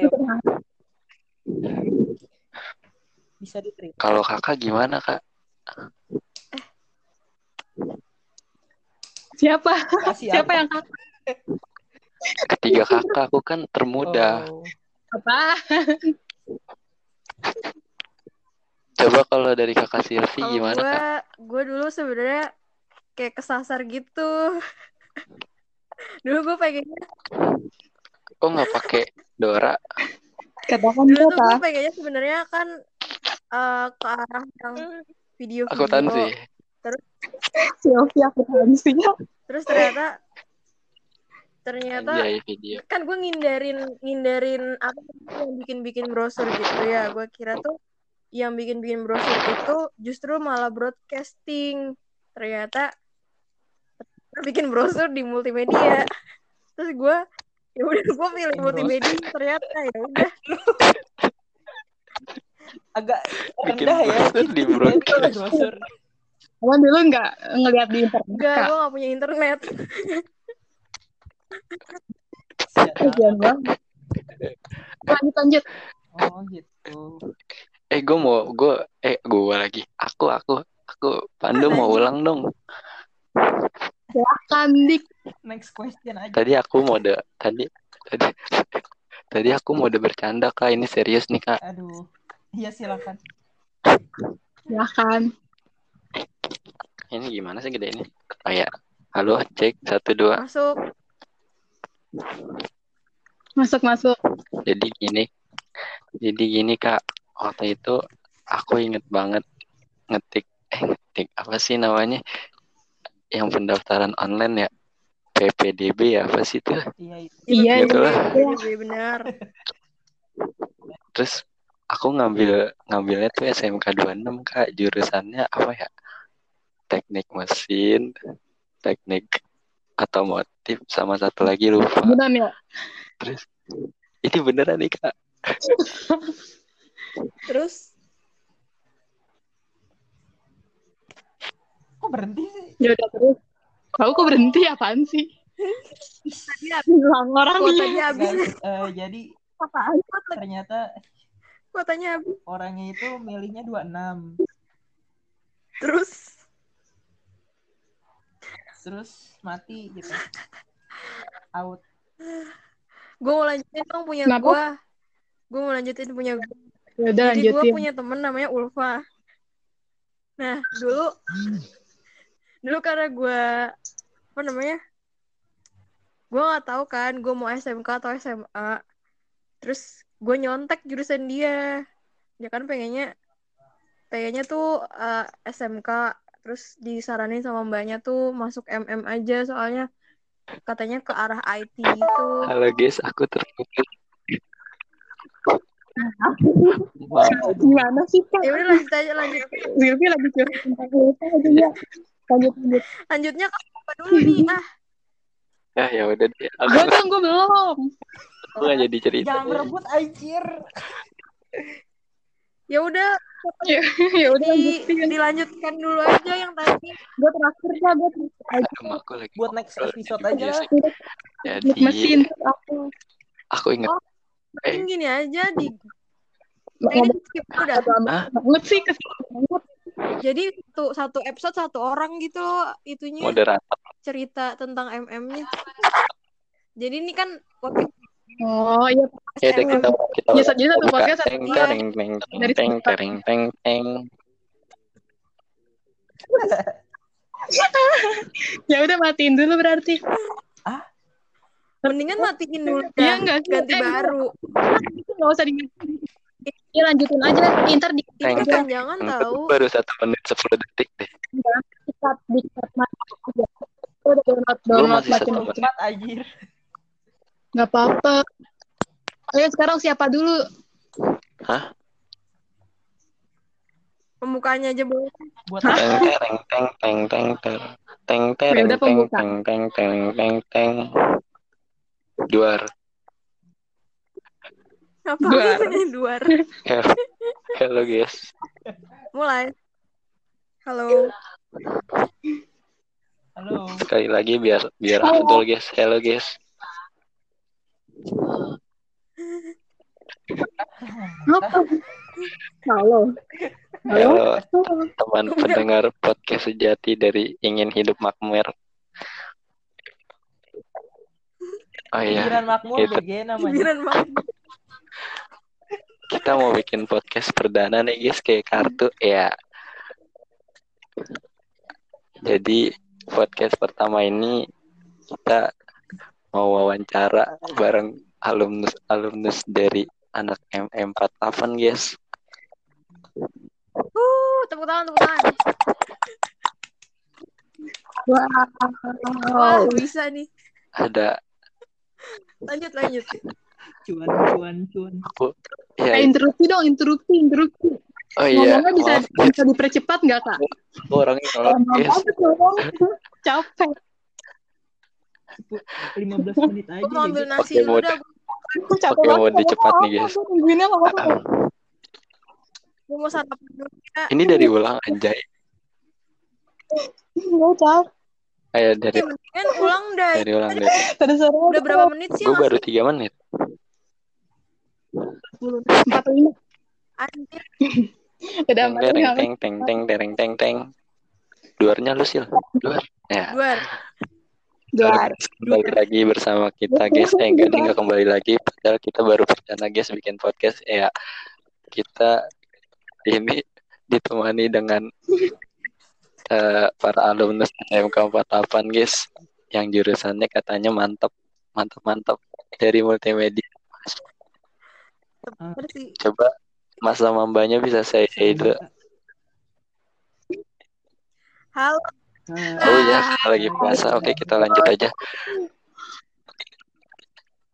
bisa diterima. Kalau kakak gimana kak? Siapa? Kasih Siapa apa? yang kakak? Ketiga kakak aku kan termuda. Oh, Apa? Coba kalau dari kakak Silvi gimana gue, kak? gue dulu sebenarnya kayak kesasar gitu. Dulu gue pengennya, Kok nggak pakai Dora? Katakan dulu tuh gue pengennya sebenarnya kan eh, ke arah yang video-video. Akuntansi. Sylvia akuntansi. Terus ternyata, ternyata Anjay video. kan gue ngindarin ngindarin apa yang bikin-bikin brosur gitu ya. Gue kira tuh yang bikin-bikin brosur itu justru malah broadcasting. Ternyata bikin brosur di multimedia. Terus gue ya udah gue pilih multimedia ternyata ya udah agak rendah ya. di. Brosur. Kamu dulu nggak ngeliat di internet enggak gue gak punya internet. Kasian banget. Lanjut lanjut. Oh gitu. Eh gue mau gue eh gue lagi. Aku aku aku Pandu mau ulang dong. Silakan dik. Next question aja. Tadi aku mode tadi tadi tadi aku mode bercanda kak. Ini serius nih kak. Aduh. Iya silakan. Silakan. Ini gimana sih gede ini? Kayak halo cek satu dua. masuk Masuk masuk. Jadi gini, jadi gini kak. Waktu itu aku inget banget ngetik eh ngetik apa sih namanya? Yang pendaftaran online ya. PPDB ya apa sih itu? Iya itu. Iya Gitu iya. lah. iya iya, benar Terus aku ngambil ngambilnya tuh SMK 26 kak. Jurusannya apa ya? Teknik mesin, teknik otomotif sama satu lagi lupa. Benar ya. Terus ini beneran nih kak. terus Kok berhenti sih? Ya udah terus. Kamu kok berhenti apaan sih? Hilang orangnya. kuotanya habis Guys, eh, jadi apaan ternyata kuotanya habis orangnya itu milihnya 26. terus Terus mati gitu. Out. gue mau lanjutin dong punya Kenapa? gue gue mau lanjutin punya gue Ya udah jadi gue punya temen namanya Ulfa nah dulu dulu karena gue apa namanya gue nggak tahu kan gue mau SMK atau SMA terus gue nyontek jurusan dia dia kan pengennya pengennya tuh eh, SMK terus disaranin sama mbaknya tuh masuk MM aja soalnya katanya ke arah IT gitu Halo guys, aku terputus. Maaf. Gimana sih kak? ya udah lanjut aja lanjut Silvi lagi curhat tentang aja ya. Lanjut lanjut. lanjutnya ke apa dulu nih ah Ya ya udah deh. Aku, Gue dong gue belum. aku gak jadi cerita. Jangan berebut anjir. ya udah Ya, udah di, dilanjutkan dulu aja yang tadi Gue terakhir ya gue aku lagi. Buat next episode aja lah. Jadi mesin aku. aku ingat mending gini aja di Ngomong skip udah banget sih kesel banget. jadi satu satu episode satu orang gitu loh itunya. Moderator. cerita tentang MM-nya jadi ini kan Oh iya. Ya udah kita kita Ya, jadi satu podcast. Satu teng teng teng teng Dari teng satu- teng teng. Ya udah matiin dulu berarti. mendingan matiin dulu Iya enggak ganti Eh, baru. Itu nggak usah di Ya lanjutin aja. Ntar di ini Teng. kepanjangan tahu Baru satu menit sepuluh detik deh. dikat dikat aja. Gue udah download download makin. Cepat anjir. Nggak apa-apa. Ayo sekarang siapa dulu? Hah? pembukanya aja boleh Buat Teng teng teng teng teng teng teng teng Ya teng teng teng teng teng teng. Juara. Apa Duar. Duar. Halo, halo guys. Mulai. Halo. Halo. Sekali lagi biar biar Halo. afdol guys. Halo guys. Apa? Halo. Halo. Halo teman pendengar podcast sejati dari ingin hidup makmur. Oh iya, Pikiran makmur. BG namanya. Banget. Kita mau bikin podcast perdana nih guys kayak kartu ya. Jadi podcast pertama ini kita mau wawancara bareng alumnus alumnus dari anak MM48 guys. Uh, tepuk tangan, tepuk tangan. Wah, Wow. bisa nih. Ada Lanjut, lanjut. Cuan, cuan, cuan. Eh, ya interupsi dong, interupsi, interupsi. oh iya Ngomongnya bisa maaf, bisa dipercepat nggak kak? aku orangnya. Apa ngomong? Capek. 15 menit aja. Gue mau ambil nasi Oke, dulu mau- dah. Aku capek Oke, mau banget. dicepat nih, guys. Aku nungguinnya nggak apa-apa. Gue mau sarapan dulu ya. Ini dari ulang anjay. Nggak capek. Ayo dari Eh, mendingan ulang dah. dari ulang deh. Tadi sore Udah berapa menit sih? Gue baru tiga menit. Empat lima. Anjir. Udah tereng teng teng teng tereng teng teng. Duarnya lu sil. Duar. Ya. Duar. Dua. Kembali lagi bersama kita guys. Eh enggak nih, enggak kembali lagi. Padahal kita baru perdana guys bikin podcast. Ya kita ini ditemani dengan eh, para alumnus MK48 guys yang jurusannya katanya mantap mantap mantap dari multimedia Sih? coba Mas sama Mbaknya bisa saya say dulu Halo. Ah, Oh ya, lagi puasa. Oke, kita lanjut aja.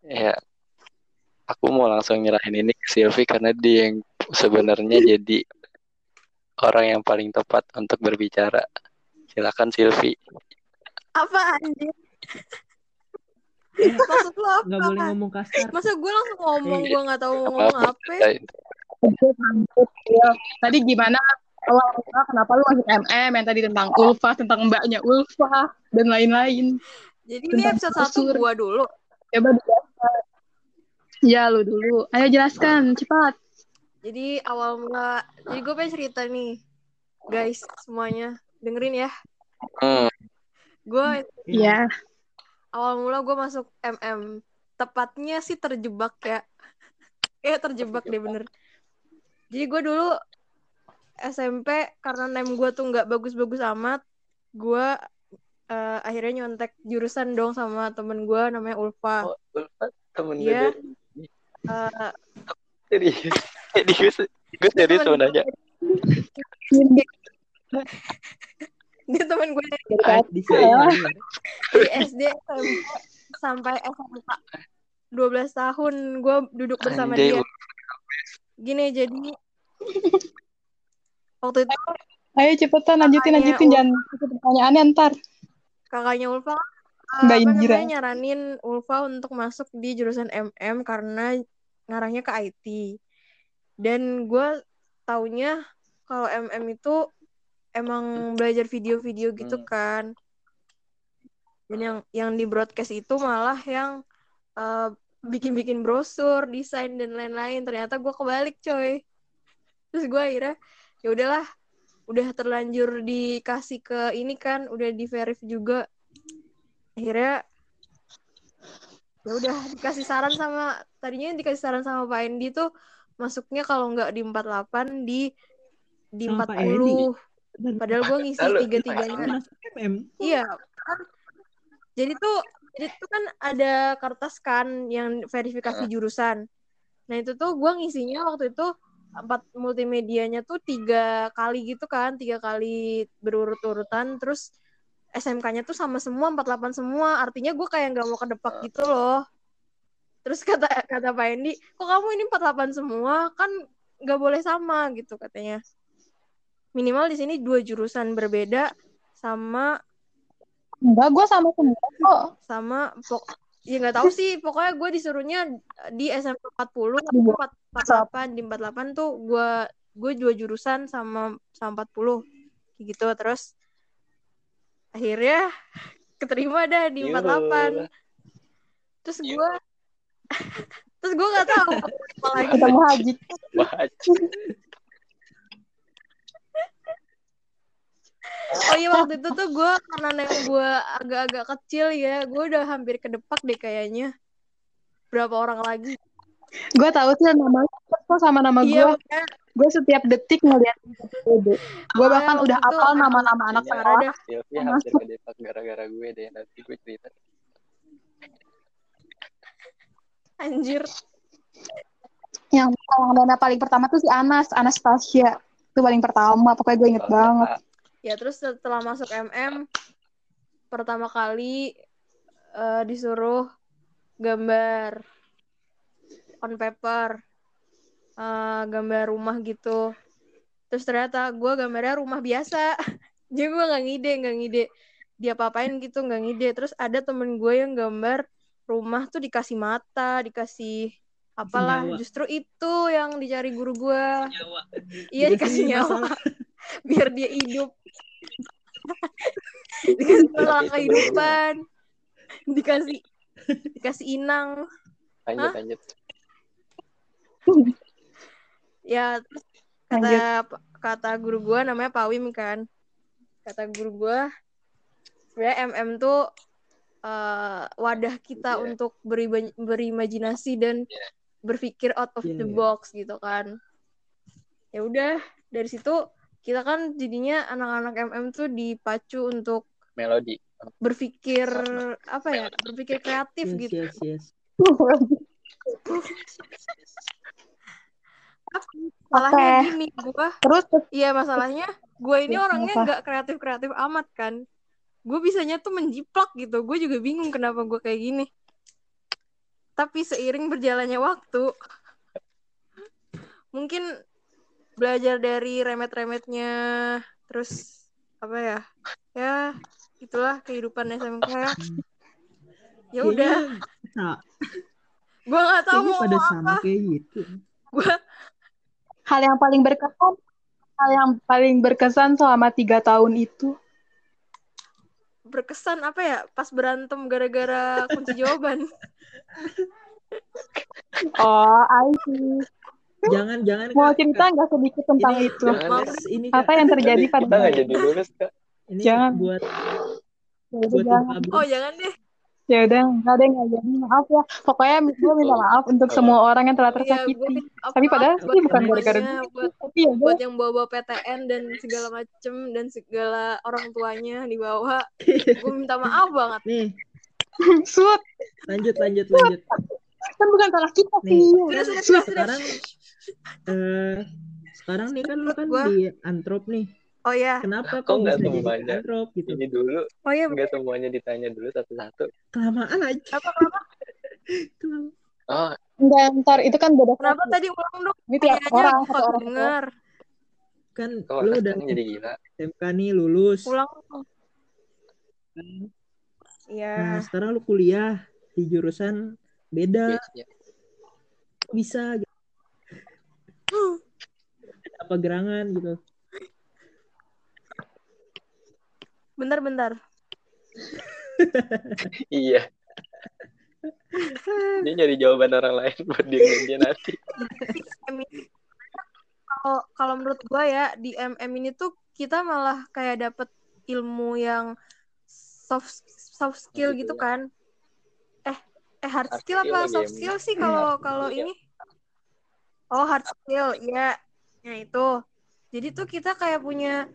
Ya, aku mau langsung nyerahin ini ke Silvi karena dia yang sebenarnya jadi orang yang paling tepat untuk berbicara. Silakan Silvi. Apa anjir? Maksud lo apa? nggak boleh ngomong kasar. Masa gue langsung ngomong, Eh, gue gak tahu mau Maaf, ngomong apa. Iya. Tadi gimana awal mula kenapa lu masuk MM yang tadi tentang Ulfa, tentang mbaknya Ulfa dan lain-lain. Jadi ini episode satu gue dulu. Coba dijelaskan. Ya lu dulu. Ayo jelaskan cepat. Jadi awal mula, jadi gue pengen cerita nih. Guys, semuanya. Dengerin ya. Hmm, Gue Iya. Awal mula gue masuk MM. Tepatnya sih terjebak ya. Kayak terjebak deh bener. Jadi gue dulu SMP karena name gue tuh nggak bagus-bagus amat, gue eh, akhirnya nyontek jurusan dong sama temen gue namanya Ulfa. Oh, Ulfa, temen gue Iya. Eh, serius. Serius. Gue serius mau nanya. Dia temen gue dari, di sini. dari SD SMP sampai SMK 12 tahun gue duduk bersama Anjay, dia. Gini jadi waktu itu Ayo cepetan lanjutin lanjutin jangan pertanyaannya ntar. kakaknya Ulfa eh, Mbak apa Indira. namanya nyaranin Ulfa untuk masuk di jurusan MM karena ngarahnya ke IT. Dan gue taunya kalau MM itu emang belajar video-video gitu Hmm. kan. Dan yang yang di broadcast itu malah yang eh, bikin-bikin brosur, desain dan lain-lain. Ternyata gue kebalik, coy. Terus gue akhirnya ya udahlah, udah terlanjur dikasih ke ini kan, udah di verif juga. Akhirnya ya udah dikasih saran sama tadinya dikasih saran sama Pak Endi tuh masuknya kalau nggak di 48 di di Sama Pak 40. Padahal gue ngisi tiga-tiganya. Masuk MM. Iya. Jadi tuh jadi tuh kan ada kertas kan yang verifikasi jurusan. Nah itu tuh gue ngisinya waktu itu empat multimedianya tuh tiga kali gitu kan, tiga kali berurut-urutan. Terus SMK-nya tuh sama semua 48 semua. Artinya gue kayak nggak mau kedepak gitu loh. Terus kata kata Pak Endi, kok kamu ini 48 semua kan nggak boleh sama gitu katanya. Minimal di sini dua jurusan berbeda sama Enggak, gue sama semua kok. sama pok ya nggak tahu sih. Pokoknya gue disuruhnya di SMP 40 atau 48 di 48 tuh gue gue dua jurusan sama sama 40 kayak gitu terus akhirnya keterima dah di 48 terus gue terus gue nggak tahu apa lagi Ketemu Haji. Oh iya waktu itu tuh gue karena nengok gue agak-agak kecil ya gue udah hampir kedepak deh kayaknya berapa orang lagi Gue tahu sih nama kok sama nama iya gue. Gue setiap detik ngeliat Gue Ah, bahkan udah emang nama-nama anak parah sekolah. dah. Sylvia hampir kedepak gara-gara gue deh. Nanti gue cerita. anjir Yang paling pertama tuh si Anas, Anastasia. Itu paling pertama, pokoknya gue inget Oh, banget. Ya terus setelah masuk MM pertama kali eh, disuruh gambar on paper eh, gambar rumah gitu. Terus ternyata gue gambarnya rumah biasa. Jadi gue nggak ngide nggak ngide. Dia apain gitu nggak ngide. Terus ada temen gue yang gambar rumah tuh dikasih mata dikasih apalah Senyawa. justru itu yang dicari guru gue iya dikasih nyawa. biar dia hidup dikasih masalah kehidupan dikasih dikasih inang Lanjut, Hah? lanjut. ya kata kata guru gua namanya Pak Wim kan kata guru gua sebenarnya MM tuh eh, wadah kita Iya. untuk beriba- berimajinasi dan Iya. berpikir out of Iya, the iya. box gitu kan ya udah dari situ kita kan jadinya anak-anak MM tuh dipacu untuk Melodi. berpikir apa ya berpikir kreatif Yes, gitu yes, yes. masalahnya Oke. gini gua Terus Iya masalahnya gue ini Ya, orangnya nggak kreatif kreatif amat kan. Gue bisanya tuh menjiplak gitu. Gue juga bingung kenapa gue kayak gini. Tapi seiring berjalannya waktu, mungkin belajar dari remet-remetnya, terus apa ya? Ya itulah kehidupan SMK ya. Ya udah, nah, gue nggak tahu mau pada ngomong sama apa. kayak gitu. Gue hal yang paling berkesan, hal yang paling berkesan selama tiga tahun itu. berkesan apa ya? Pas berantem gara-gara kunci jawaban. Oh, I see. Jangan, jangan. Mau Kak. cerita nggak sedikit tentang Ini- itu? Deh. Ini Apa yang terjadi pada kita nggak jadi lulus, Kak. ini Jangan. buat Ya buat jangan. Oh jangan deh. Ya udah, nggak ada yang nggak jadi. Maaf ya. Pokoknya gue minta Oh. maaf untuk semua orang yang telah Iya, gue tersakiti. minta maaf Tapi padahal buat sih bukan gara-gara gue. Tapi ya buat gue yang bawa-bawa PTN dan segala macem dan segala orang tuanya dibawa gue minta maaf banget Nih, sud. lanjut, lanjut, lanjut. Kan bukan salah kita Nih. sih. sudah sudah sudah sudah Sekarang, eh, sekarang nih kan lu kan Gua- di antrop nih. oh ya Kenapa Kok kok nggak bisa semuanya? antrop gitu? Ini dulu, oh ya nggak semuanya ditanya dulu satu-satu. Kelamaan aja. apa Kelamaan. Oh, Enggak, ntar itu kan beda kenapa topik. tadi ulang dong Ini tiap orang, satu orang. denger Kan kok lu udah jadi gila. SMK nih lulus. ulang Nah, ya sekarang lu kuliah di jurusan beda. Biasanya. Bisa gitu. Apa gerangan gitu. bentar bentar Iya. Dia nyari jawaban orang lain buat dia dia nanti. Kalau kalau menurut gue ya di MM ini tuh kita malah kayak dapet ilmu yang soft soft skill Gitu kan eh eh hard Hard skill apa skill, soft skill sih kalau kalau Iya. ini oh hard skill ya ya itu jadi tuh kita kayak punya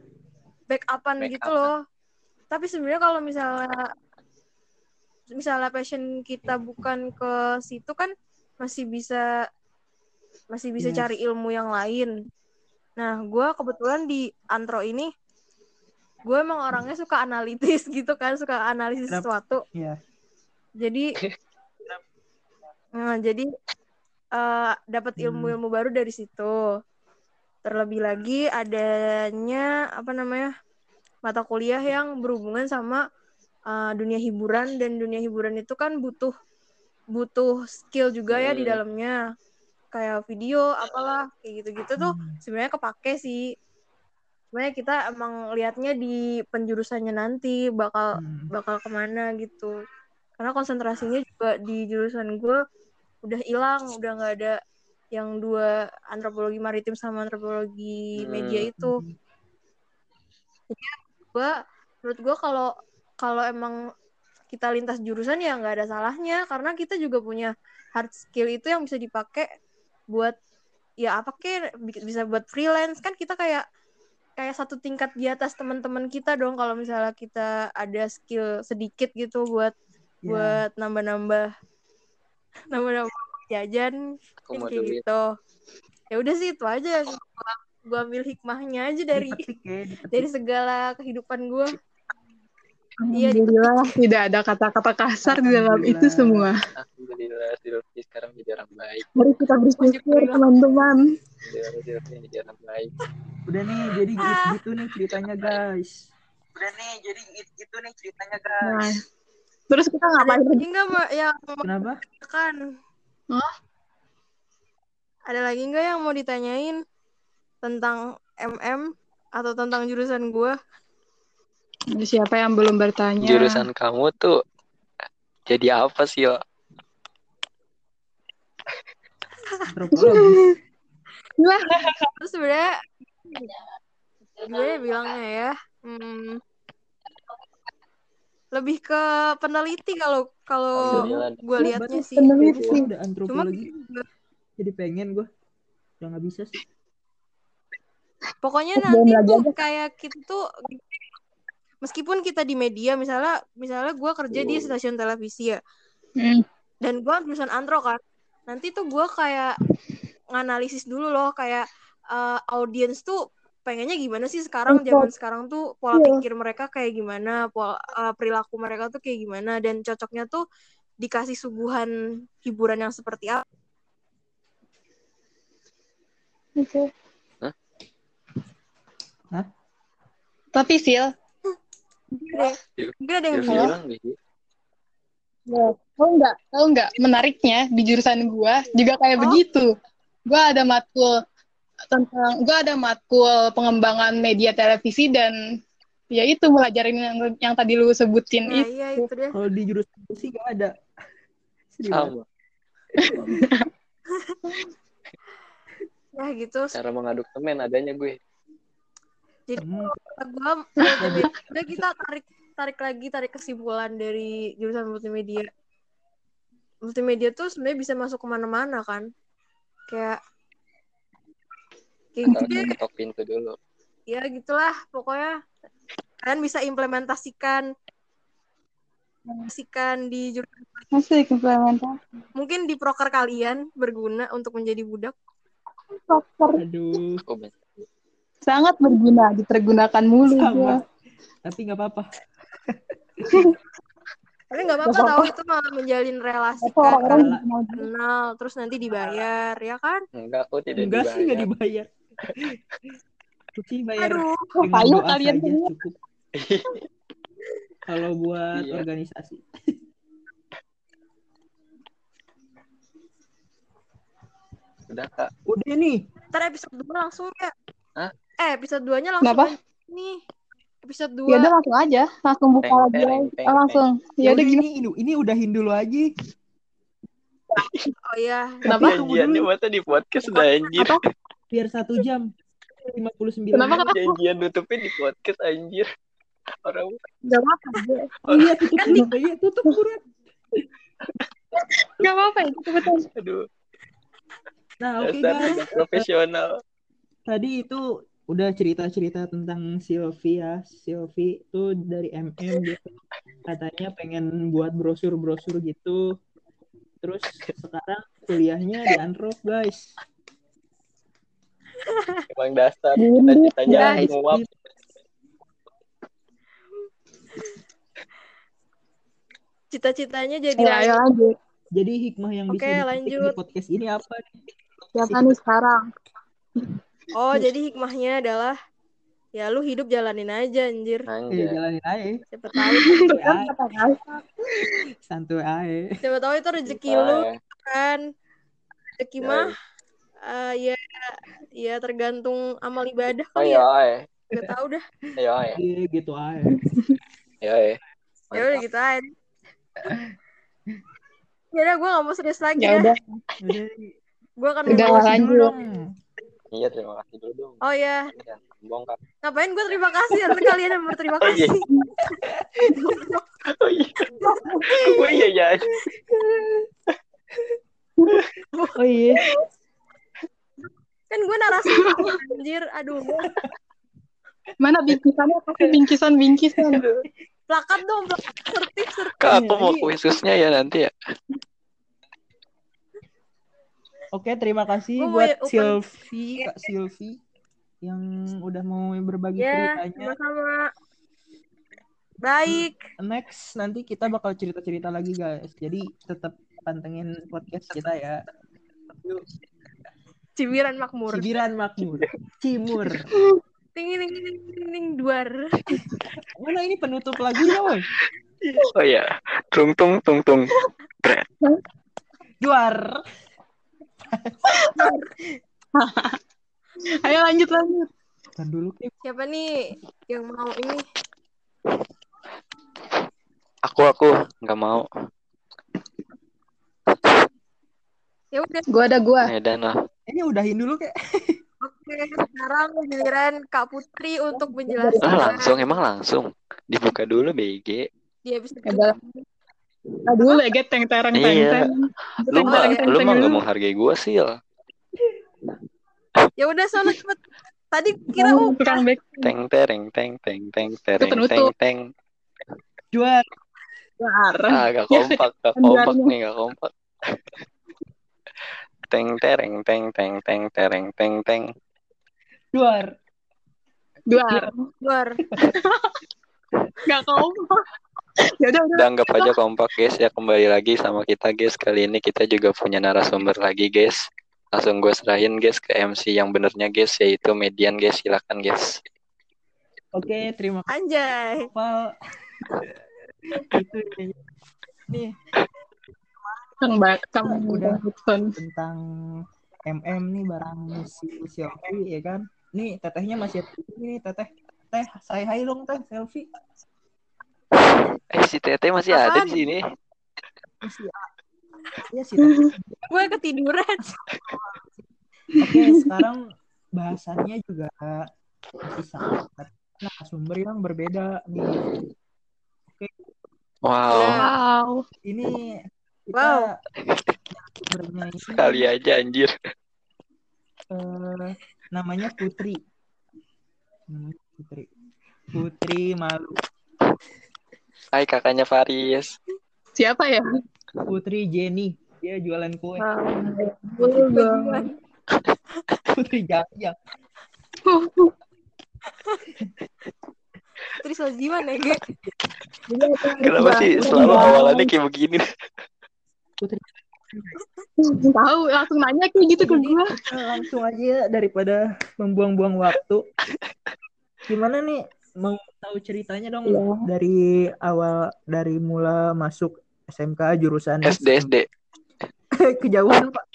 backupan gitu Backupan. loh tapi sebenarnya kalau misalnya misalnya passion kita bukan ke situ kan masih bisa masih bisa Yes. cari ilmu yang lain. Nah, gue kebetulan di antro ini, gue emang orangnya suka analitis gitu kan, suka analisis Kenapa? sesuatu. Iya. Jadi, nah, jadi eh, dapat Hmm. ilmu-ilmu baru dari situ. Terlebih lagi adanya apa namanya mata kuliah yang berhubungan sama eh, dunia hiburan dan dunia hiburan itu kan butuh butuh skill juga ya di Hmm. dalamnya kayak video apalah kayak gitu-gitu tuh Hmm. sebenarnya kepake sih sebenarnya kita emang lihatnya di penjurusannya nanti bakal Hmm. bakal ke mana gitu karena konsentrasinya juga di jurusan gue udah hilang udah nggak ada yang dua antropologi maritim sama antropologi media Hmm. itu gue menurut gue kalau kalau emang kita lintas jurusan ya nggak ada salahnya karena kita juga punya hard skill itu yang bisa dipakai buat ya apa kek bi- bisa buat freelance kan kita kayak kayak satu tingkat di atas teman-teman kita dong kalau misalnya kita ada skill sedikit gitu buat Ya. buat nambah-nambah nambah-nambah jajan Aku mau kayak gitu ya udah sih itu aja gua, gua ambil hikmahnya aja dari Dipetik ya, dipetik. dari segala kehidupan gue Iya, Alhamdulillah tidak ada kata-kata kasar di dalam itu semua. Alhamdulillah Silvi sekarang jadi orang baik. Mari kita bersyukur teman-teman. Alhamdulillah Silvi jadi orang baik. Udah nih, jadi gitu, gitu nih ceritanya guys. Udah nih, jadi itu nih ceritanya Nah, terus kita ada ngapain? lagi nggak mbak yang mau Kenapa? kan Hah? ada lagi nggak yang mau ditanyain tentang MM atau tentang jurusan gue Siapa yang belum bertanya? Jurusan kamu tuh jadi apa sih, Yo? Terus sebenarnya gue bilangnya ya hmm, lebih ke peneliti kalau kalau Alhamdulillah. gue liatnya sih Peneliti. Gua udah cuma antropologi. Jadi pengen gue. Udah nggak bisa sih. pokoknya nanti tuh aja. kayak kita tuh meskipun kita di media misalnya misalnya gue kerja di stasiun televisi ya Hmm. dan gue jurusan antro kan nanti tuh gue kayak nganalisis dulu loh kayak eh, audiens tuh pengennya gimana sih sekarang Betul. zaman sekarang tuh pola Iya. pikir mereka kayak gimana pola eh, perilaku mereka tuh kayak gimana dan cocoknya tuh dikasih suguhan hiburan yang seperti apa Oke. Hah? Hah? Tapi Sil, mungkin ada yang Silvi bilang bilang gitu. ya, tahu nggak? Tahu nggak? Menariknya di jurusan gua juga kayak Oh. begitu. Gua ada matkul tentang, gua ada matkul pengembangan media televisi dan ya itu melajarin yang, yang tadi lu sebutin nah itu. iya itu Kalau di jurusan gue sih nggak ada. Sama. ya gitu Cara mengaduk temen adanya gue. jadi Hmm. gue multimedia udah kita tarik tarik lagi tarik kesimpulan dari jurusan multimedia multimedia tuh sebenarnya bisa masuk ke mana-mana kan kayak kayak gitu ketok pintu dulu. ya gitulah pokoknya kalian bisa implementasikan implementasikan di jurusan Masih implementasi. mungkin di proker kalian berguna untuk menjadi budak Proper. Aduh. Sangat berguna, dipergunakan mulu Sama. gua. Tapi nggak apa-apa. tapi nggak apa-apa tahu itu malah menjalin relasi kan kenal terus nanti dibayar ya kan Enggak, aku tidak Enggak sih nggak dibayar. Sih bayar aduh doa kalian cukup. Kalau buat Iya. organisasi. Udah, Kak. Udah nih. ntar episode 2 langsung ya Hah? eh episode 2 nya langsung Kenapa? nih episode 2 Ya udah langsung aja, langsung buka Peng, lagi. peng, aja. peng, Ah, langsung. Ya udah gini. ini, ini udahin dulu aja. oh iya Kenapa? Janjiannya masa di podcast udah anjir. Apa? Biar satu jam. 59 Kenapa, menit. kenapa? Janjian nutupin di podcast anjir. Orang Gak apa-apa. Oh iya tutup tutup iya tutup buruan. Gak apa-apa ya, betul. aduh, Nah, oke dasar guys. profesional. Tadi itu udah cerita-cerita tentang Silvi ya. Silvi itu dari MM gitu. Katanya pengen buat brosur-brosur gitu. Terus sekarang kuliahnya di Anrop, guys. Emang dasar Bundut, cita-citanya guys. nguap. cita-citanya jadi Ya, ayo lanjut. Jadi hikmah yang bisa Oke, dipetik lanjut. di podcast ini apa nih? Siapa nih sekarang? oh jadi hikmahnya adalah Ya lu hidup jalanin aja anjir. Ya Anjay. jalanin aja. Siapa tahu Santuy aja. Siapa tahu itu rezeki Kita lu ya. kan. Rezeki Yoi. mah eh, ya ya tergantung amal ibadah Oh kali iya, ya. Gak tahu dah. Iya. Iya gitu aja. Iya, eh. Ya udah gitu aja. Ya udah gue gak mau serius lagi Ya dah. udah. Udah. Gue akan Udah, lanjut. dulu dong. Iya, terima kasih dulu dong. Oh ya, Jangan bongkar. ngapain gue terima kasih? Harusnya kalian yang berterima Oh iya. kasih. Oh iya. Oh iya, iya. Oh iya. Kan gue narasi anjir. Aduh, Mana bingkisannya? Kasih bingkisan bingkisan. plakat dong, plakat sertif sertif. Kak, aku mau khususnya ya nanti ya. Oke, terima kasih mau buat ya, open- Silvi, Kak Silvi yang udah mau berbagi Ya, ceritanya. sama-sama. Baik. Next nanti kita bakal cerita-cerita lagi guys. Jadi tetap pantengin podcast kita ya. Yuk, Cibiran makmur. Cibiran Makmur. Cimur. Ting ting ting ting, duar. Mana ini penutup lagunya, woi? Oh iya. Tung tung tung tung. Juar. Ayo lanjut lanjut. Kan dulu. Siapa nih yang mau ini? Aku aku nggak mau. Ya udah. Gua ada gua. Medan lah. Ini udahin dulu kayak. Oke, sekarang giliran Kak Putri untuk Ah, menjelaskan langsung emang langsung. Dibuka dulu BG. di episode Ya, Bang. Aduh, lagi teng tereng teng Iya. teng. Lu mah lu mah nggak dulu. menghargai gua sih. Ya udah sana cepet. Tadi kira Oh, tukang back. Teng tereng teng teng teng tereng teng teng. Juar. Kelar. Ah, gak kompak, gak kompak nih, gak kompak. Teng tereng teng teng teng tereng teng teng. Juar. Duar. luar. Gak kompak. Ya udah udah. Anggap aja kompak guys ya kembali lagi sama kita guys kali ini kita juga punya narasumber lagi guys langsung gue serahin guys ke MC yang benernya guys yaitu median guys silakan guys Oke, terima kasih Anjay. Val. Itu nih. Kang Bakam Udah. Hudson. tentang MM nih barang si Selfie ya kan. Nih tetehnya masih ada di sini nih teteh. Teh, saya hai dong teh selfie. eh si Tete masih ada Apaan? di sini Masih Iya sih. teteh. Gue ketiduran. Oke, sekarang bahasannya juga masih sangat narasumber yang berbeda nih. wow Ya. Wow. Ini Wow. ini sekali aja anjir eh, namanya Putri. Namanya Putri. Putri malu. Hai kakaknya Faris Siapa ya? Putri Jenny. Dia jualan kue. Boleh banget. Putri Jaya. Terus lo gimana, Ge? kenapa sih selalu awalannya kayak begini Tahu langsung nanya kayak gitu ke gua. Langsung aja daripada membuang-buang waktu. Gimana nih mau tahu ceritanya dong Iya. dari awal dari mula masuk SMK jurusan SD SD kejauhan Pak.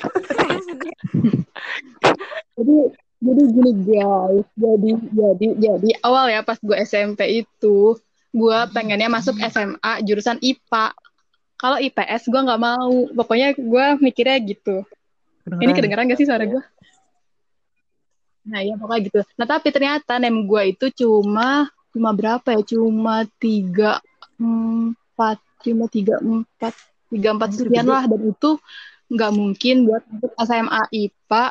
Jadi jadi gini guys. Jadi jadi jadi awal ya pas gua SMP itu gua pengennya masuk SMA jurusan IPA. Kalau IPS gua nggak mau. Pokoknya gua mikirnya gitu. Ini kedengeran gak sih suara gue? Nah ya pokoknya gitu. Nah tapi ternyata nem gue itu cuma cuma berapa ya? Cuma tiga empat, cuma tiga empat, tiga empat sekian lah. Dan itu nggak mungkin buat masuk SMA IPA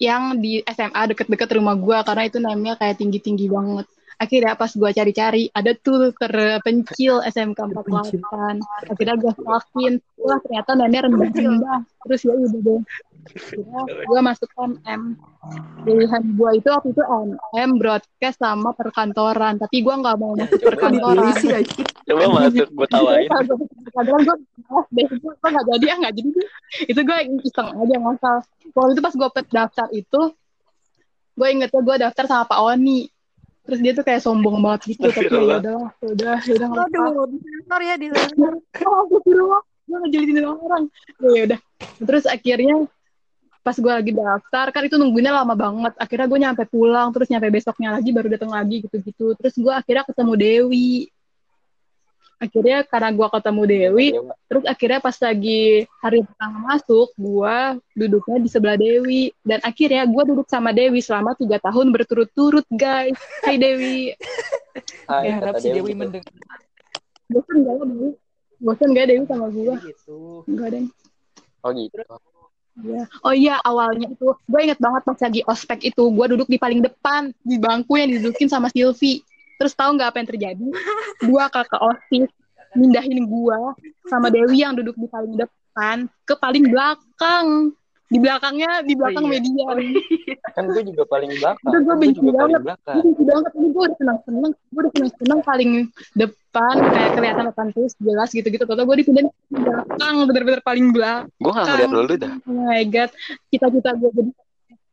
yang di SMA deket-deket rumah gue karena itu namanya kayak tinggi-tinggi banget. Akhirnya pas gue cari-cari ada tuh terpencil SMK 48. Akhirnya gue stalkin, wah ternyata namanya rendah-rendah. Terus ya udah deh. Akhirnya gue masuk MM. Pilihan gue itu waktu itu MM broadcast sama perkantoran. Tapi gue nggak mau masuk Coba perkantoran. Aja. coba masuk gue tawain Perkantoran gue deh, gue nggak jadi ya nggak jadi. Itu gue iseng aja ngasal. Waktu itu pas gue daftar itu, gue ingetnya gue daftar sama Pak Oni. Terus dia tuh kayak sombong banget gitu tapi ya Astagfirullah. udah udah udah nggak apa Waduh, disensor ya disensor. oh astagfirullah. Gue ngejelitin orang. Ya udah. Terus akhirnya pas gue lagi daftar kan itu nungguinnya lama banget. Akhirnya gue nyampe pulang terus nyampe besoknya lagi baru datang lagi gitu-gitu. Terus gue akhirnya ketemu Dewi akhirnya karena gue ketemu Dewi terus akhirnya pas lagi hari pertama masuk gue duduknya di sebelah Dewi dan akhirnya gue duduk sama Dewi selama tiga tahun berturut-turut guys Hai Dewi Hai, Ya, harap si Dewi Dewi gitu. mendengar bosan gak ya Dewi bosan gak Dewi sama gue gitu. enggak deh Oh gitu. Iya. Oh iya, awalnya itu gue inget banget pas lagi ospek itu, gue duduk di paling depan di bangku yang didudukin sama Silvi. Terus tahu nggak apa yang terjadi? Dua kakak osis mindahin gue sama Dewi yang duduk di paling depan ke paling belakang. Di belakangnya, di belakang Oh iya. media. Kan gue juga paling belakang. Itu gue benci banget. benci banget. Ini gue udah senang-senang. Gue udah senang-senang paling depan, kayak kelihatan depan terus jelas gitu-gitu. Tahu gue dipindahin ke belakang, bener-bener paling belakang. Gue gak ngeliat lu dah. Oh my god, cita-cita gue jadi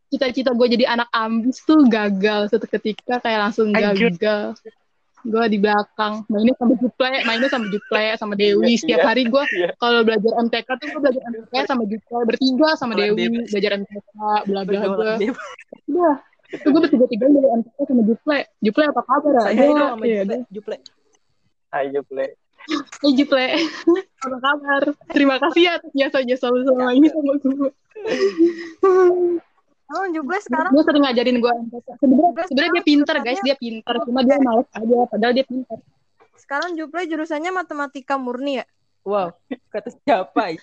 cita-cita gue jadi anak ambis tuh gagal satu ketika kayak langsung gagal. Gue di belakang, mainnya sama Juple, mainnya sama Juple, sama Dewi. Iya, Setiap iya, hari gue iya. kalau belajar MTK tuh gue belajar MTK sama Juple, bertiga sama Dewi, bebas. belajar MTK, bla bla bla. Udah, itu gue bertiga-tiga dari MTK sama Juple. Juple apa kabar? Saya sama iya, Juple. Juple. Ayo play. Hai Juple, apa kabar? Terima kasih ya atas jasa-jasa lu selama ini sama gue. Oh, Juble sekarang Dia sering ngajarin gue MTK. Sebenarnya sebenarnya dia pinter guys, dia pinter. Cuma dia males aja, padahal dia pinter. sekarang Juble jurusannya matematika murni ya? Wow, kata siapa?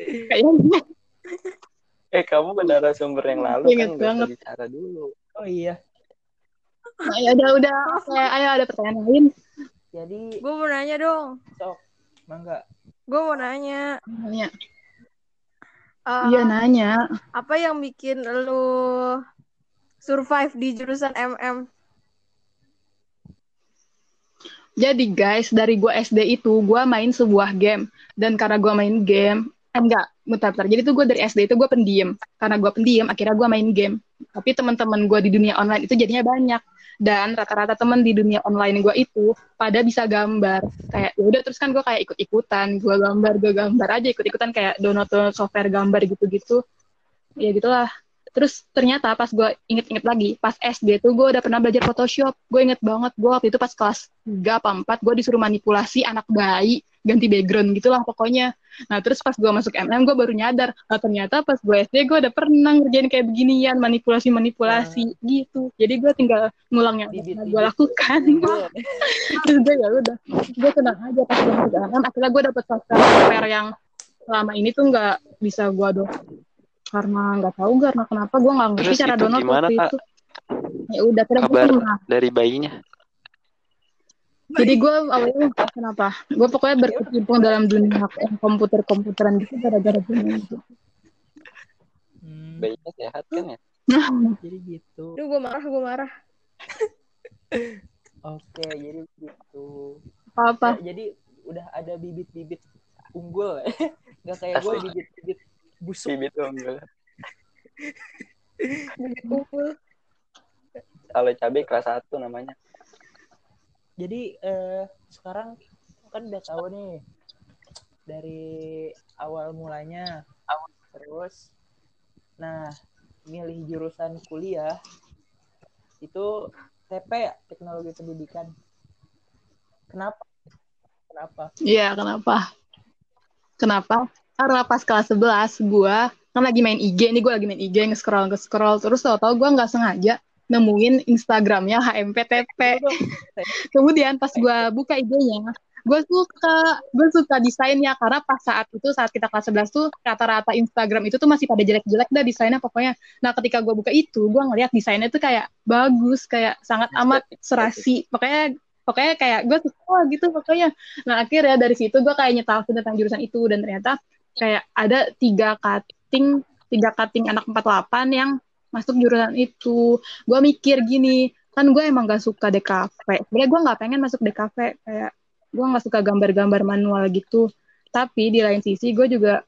Kayaknya Eh kamu ke narasumber yang lalu Ingat kan gak banget. bicara dulu. Oh iya. Nah, ya udah udah oke ayo ada pertanyaan lain Jadi Gue mau nanya dong. sok mangga. Gue mau nanya. nanya iya nanya. Apa yang bikin lu survive di jurusan MM? jadi guys dari gua SD itu gua main sebuah game. Dan karena gua main game eh, enggak bentar, bentar. jadi tuh gue dari SD itu gue pendiam. Karena gua pendiam akhirnya gua main game. Tapi teman-teman gua di dunia online itu jadinya banyak dan rata-rata teman di dunia online gua itu pada bisa gambar. Kayak ya udah terus kan gua kayak ikut-ikutan. Gua gambar gua gambar aja ikut-ikutan kayak download software gambar gitu-gitu. Ya gitulah. Terus ternyata pas gue inget-inget lagi pas SD tuh gue udah pernah belajar Photoshop. Gue inget banget gue waktu itu pas kelas 3 apa 4 gue disuruh manipulasi anak bayi ganti background gitulah pokoknya. Nah terus pas gue masuk MM gue baru nyadar nah ternyata pas gue SD gue udah pernah ngerjain kayak beginian manipulasi-manipulasi gitu. Jadi gue tinggal ngulang yang gue lakukan. Terus gue ya udah. Gue tenang aja pas gue masuk MM akhirnya gue dapet software yang selama ini tuh nggak bisa gue download karena nggak tahu karena kenapa gue nggak ngerti Terus cara download gimana, waktu itu. Ya udah gue Kabar dari bayinya. Jadi gue awalnya kenapa gue pokoknya berkecimpung dalam dunia komputer komputeran gitu gara-gara gue gitu. Hmm, Bayinya sehat kan ya? jadi gitu. Duh, gue marah, gue marah. Oke, jadi gitu. apa apa Ya, jadi udah ada bibit-bibit unggul. Nggak kayak gue bibit-bibit busuk. Bibit unggul. Bibit unggul. Kalau cabai kelas 1 namanya. Jadi eh, sekarang kan udah tahu nih dari awal mulanya. Terus nah milih jurusan kuliah itu TP ya, teknologi pendidikan. Kenapa? Kenapa? Iya, kenapa? Kenapa? Karena pas kelas 11 gue kan lagi main IG nih, gue lagi main IG nge-scroll nge-scroll. Terus tau-tau gue nggak sengaja nemuin Instagramnya HMPTP. Kemudian pas gue buka IG-nya, gue suka, gue suka desainnya karena pas saat itu saat kita kelas 11 tuh rata-rata Instagram itu tuh masih pada jelek-jelek dah desainnya pokoknya. Nah ketika gue buka itu, gue ngeliat desainnya tuh kayak bagus, kayak sangat amat serasi. Pokoknya pokoknya kayak gue suka gitu pokoknya. Nah akhirnya dari situ gue kayak nyetahu tentang jurusan itu dan ternyata kayak ada tiga cutting tiga cutting anak 48 yang masuk jurusan itu. Gue mikir gini, kan gue emang gak suka DKV. Sebenarnya gue nggak pengen masuk DKV kayak gue nggak suka gambar-gambar manual gitu. Tapi di lain sisi gue juga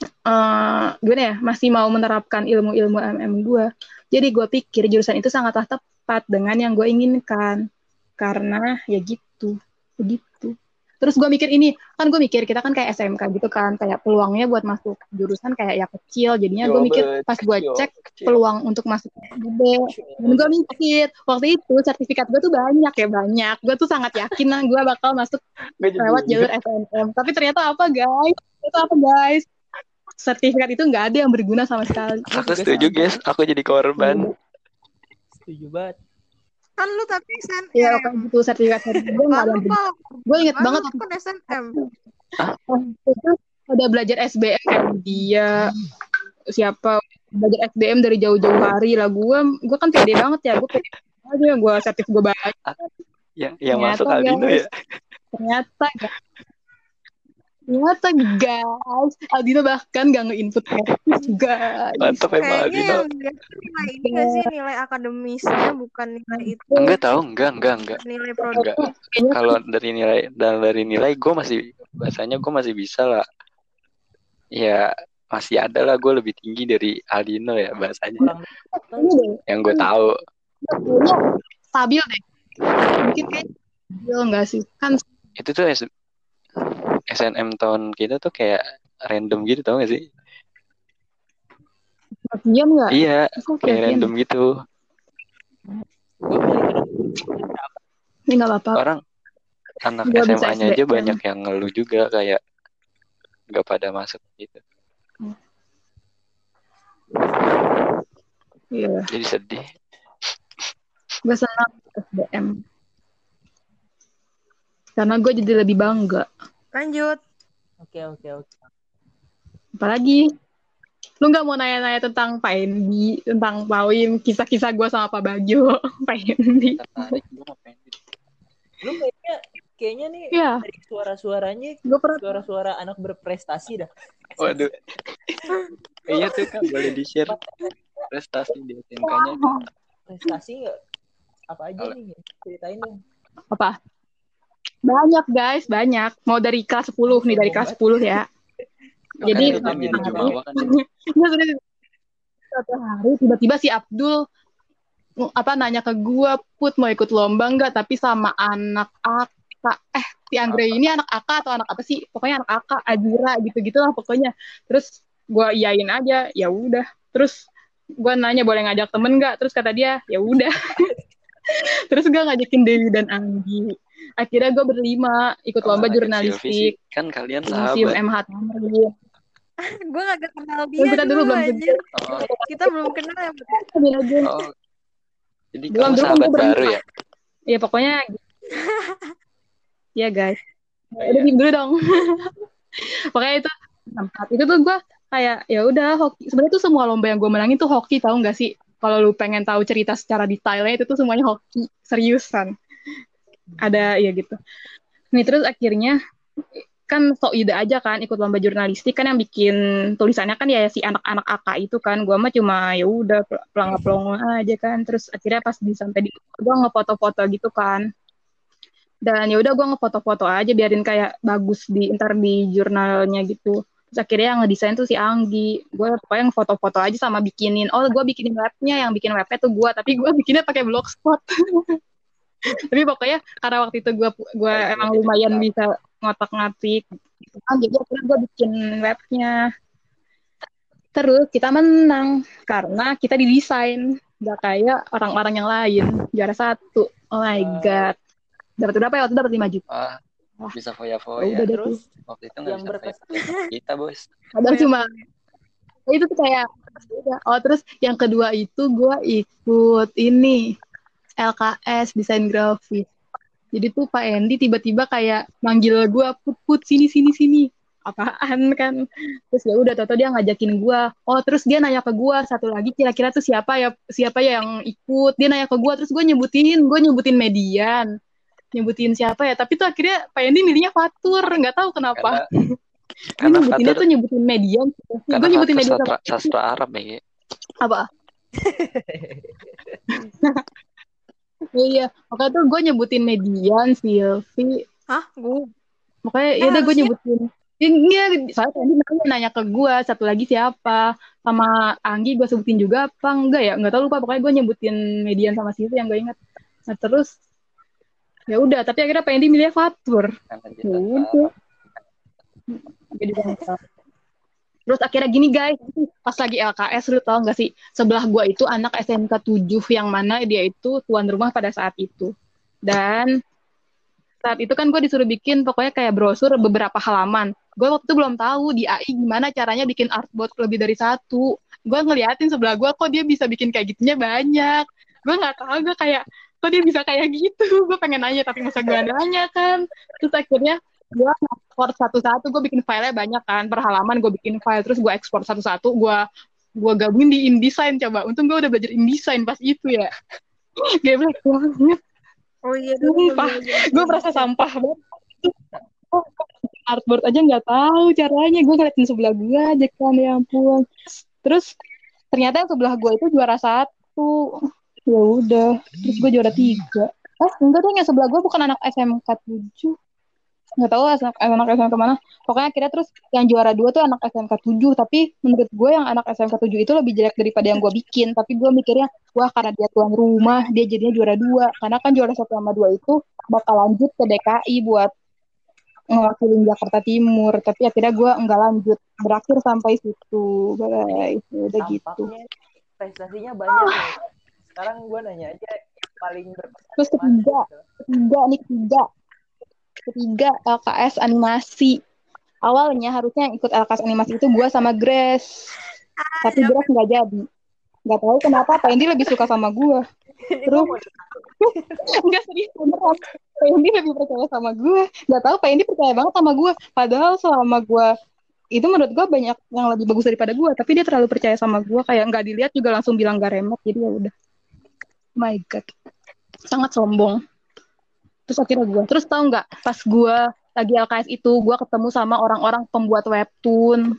eh gimana ya masih mau menerapkan ilmu-ilmu MM gue jadi gue pikir jurusan itu sangatlah tepat dengan yang gue inginkan karena ya gitu begitu terus gue mikir ini kan gue mikir kita kan kayak SMK gitu kan kayak peluangnya buat masuk jurusan kayak ya kecil. Jadinya gue mikir pas gue cek peluang untuk masuk gede dan gue mikir waktu itu sertifikat gue tuh banyak ya banyak. Gue tuh sangat yakin lah gue bakal masuk lewat jalur SNM tapi ternyata apa guys? Itu apa guys? Sertifikat itu nggak ada yang berguna sama sekali. Aku setuju guys, aku jadi korban. Setuju banget. Kan lu tapi SNM. ya kayak gitu sertifikat sertifikat gue nggak ada yang gue inget lalu banget kan SNM. itu ada belajar SBM dia. Siapa? Belajar SBM dari jauh-jauh hari lah. Gue gue kan pede banget ya. Gue pede aja gue sertif gue baik Yang yang Ternyata masuk Aldino guys. ya. ternyata gak ternyata guys Aldino bahkan gak nge-input topik guys Mantap emang Kayaknya Aldino. yang dilihat nilai ini nggak sih nilai akademisnya bukan nilai itu Enggak tahu, enggak, enggak, enggak. nilai produk. Enggak. Kalau dari nilai dan dari nilai gue masih bahasanya gue masih bisa lah. Ya masih ada lah gue lebih tinggi dari Aldino ya bahasanya yang gue tahu. kayaknya stabil deh mungkin kayak stabil nggak sih kan Itu tuh S- SNM tahun kita tuh kayak random gitu tau gak sih? diam nggak Iya, kayak random gitu. ini nggak apa-apa Orang anak SMA-nya aja banyak yang ngeluh juga kayak nggak pada masuk gitu. iya Jadi sedih. gue senang SBM karena gue jadi lebih bangga Lanjut. Oke oke oke. apalagi lu nggak mau nanya-nanya tentang Pak Endi tentang Pauim kisah-kisah gue sama Pak Bagio Pak Endi Tertarik gue ngapain. Lu kayaknya kayaknya nih ya dari suara-suaranya gue pernah suara-suara anak berprestasi dah. Waduh. Iya tuh kan boleh di-share prestasi di SMK-nya. Prestasi nggak? Apa aja Apa? nih? Ceritain dong. apa banyak guys banyak. Mau dari kelas 10 nih dari kelas 10 ya. Jadi- suatu hari tiba-tiba si Abdul apa nanya ke gua put mau ikut lomba nggak? Tapi sama anak Aka eh si Andre ini anak Aka atau anak apa sih? Pokoknya anak Aka Ajira gitu gitulah pokoknya. Terus gua iyain aja ya udah. Terus gua nanya boleh ngajak temen nggak? Terus kata dia ya udah. Terus gua ngajakin Dewi dan Anggi akhirnya gua berlima ikut lomba Sylvie sih, jurnalistik Kan kalian di museum sahabat. MH Gue gak kenal Oh, dia kita dulu dulu, belum anjir. Oh, Kita belum kenal ya. Oh. Jadi Belum, kamu dulu kan sahabat baru ya? Ya pokoknya ya guys. Oh, Udah iya. diem dulu dong. pokoknya itu tempat itu tuh gue kayak ya udah hoki. Sebenarnya tuh semua lomba yang gue menangin tuh hoki tahu nggak sih? Kalau lu pengen tahu cerita secara detailnya itu tuh semuanya hoki seriusan. Ada ya gitu. Nih terus akhirnya kan sok ide aja kan ikut lomba jurnalistik kan yang bikin tulisannya kan ya si anak-anak AK itu kan. Gua mah cuma ya udah pelangga pelongo aja kan. Terus akhirnya pas di sampai di gua ngefoto-foto gitu kan. Dan ya udah gua ngefoto-foto aja biarin kayak bagus di ntar di jurnalnya gitu. Terus akhirnya yang ngedesain tuh si Anggi. Gue pokoknya ngefoto-foto aja sama bikinin. Oh gue bikinin webnya yang bikin webnya tuh gue tapi gue bikinnya pakai blogspot tapi pokoknya karena waktu itu gue gue Baik, emang berarti lumayan bisa ngotak-ngatik. Gitu kan jadi akhirnya gue bikin webnya. Terus kita menang karena kita didesain. Gak kayak orang-orang yang lain. Juara satu. Oh my Wow. god. Dapat berapa ya? Waktu itu dapat 5 juta. Wah. bisa Ya foya-foya. udah deh Terus Waktu itu nggak bisa foya-foya. kita, bos. padahal cuma itu tuh kayak udah. oh terus yang kedua itu gue ikut ini LKS desain grafis. Jadi tuh Pak Endi tiba-tiba kayak manggil gue put put sini sini sini. Apaan kan? Terus ya udah toto dia ngajakin gue oh terus dia nanya ke gue satu lagi kira-kira tuh siapa ya siapa ya yang ikut? Dia nanya ke gue terus gue nyebutin gue nyebutin median nyebutin siapa ya. Tapi tuh akhirnya Pak Endi milihnya Fatur nggak tahu kenapa. Karena karena nyebutinnya Fatur tuh nyebutin median. Gue nyebutin median sastra, sastra Arab ya. Apa iya makanya tuh gue nyebutin median Silvi. Hah? Gue. makanya ya udah gue nyebutin. Iya, soalnya tadi nanya, nanya ke gue satu lagi siapa? Sama Anggi gue sebutin juga apa? Enggak ya? Nggak tahu lupa. Pokoknya gue nyebutin median sama situ yang gue ingat. Nah terus ya udah. Tapi akhirnya pengen dimilih Fatur. Ya Jadi. Terus akhirnya gini guys. Pas lagi LKS lu tau gak sih? Sebelah gue itu anak SMK 7 yang mana dia itu tuan rumah pada saat itu. Dan saat itu kan gue disuruh bikin pokoknya kayak brosur beberapa halaman. Gue waktu itu belum tahu di AI gimana caranya bikin artboard lebih dari satu. Gue ngeliatin sebelah gue kok dia bisa bikin kayak gitunya banyak. Gue nggak tahu gue kayak kok dia bisa kayak gitu? Gue pengen nanya tapi masa gue nanya kan? Terus akhirnya gue ekspor satu-satu gue bikin filenya banyak kan per halaman gue bikin file terus gue ekspor satu-satu gue gue gabungin di InDesign coba untung gue udah belajar InDesign pas itu ya Geblek banget Oh iya, Sumpah, gue merasa sampah banget. Oh, artboard aja nggak tahu caranya. Gue ngeliatin sebelah gue aja kan, ya ampun. Terus ternyata yang sebelah gue itu juara satu. Ya udah, terus gue juara tiga. Eh, enggak deh, yang sebelah gue bukan anak SMK 7. Nggak tahu anak, anak SMK mana. Pokoknya akhirnya terus yang juara dua tuh anak SMK 7. Tapi menurut gue yang anak SMK 7 itu lebih jelek daripada yang gue bikin. Tapi gue mikirnya, wah karena dia tuan rumah, dia jadinya juara dua. Karena kan juara satu sama dua itu bakal lanjut ke DKI buat ngewakilin Jakarta Timur. Tapi akhirnya gue enggak lanjut. Berakhir sampai situ. Guys, Ya udah gitu. Prestasinya banyak nih. Sekarang gue nanya aja yang paling berkesan. Terus ketiga, gitu. ketiga nih ketiga. Ketiga LKS animasi. Awalnya harusnya yang ikut LKS animasi itu gue sama Grace. Tapi Grace nggak jadi. Nggak tahu kenapa Pak Endi lebih suka sama gue. Terus Enggak serius beneran. Pak Endi lebih percaya sama gue. Nggak tahu Pak Endi percaya banget sama gue. Padahal selama gue itu menurut gue banyak yang lebih bagus daripada gue. Tapi dia terlalu percaya sama gue. Kayak nggak dilihat juga langsung bilang gak remet. Jadi ya udah. My God. Sangat sombong. Terus akhirnya gue. Terus tahu nggak? Pas gue lagi LKS itu, gue ketemu sama orang-orang pembuat webtoon.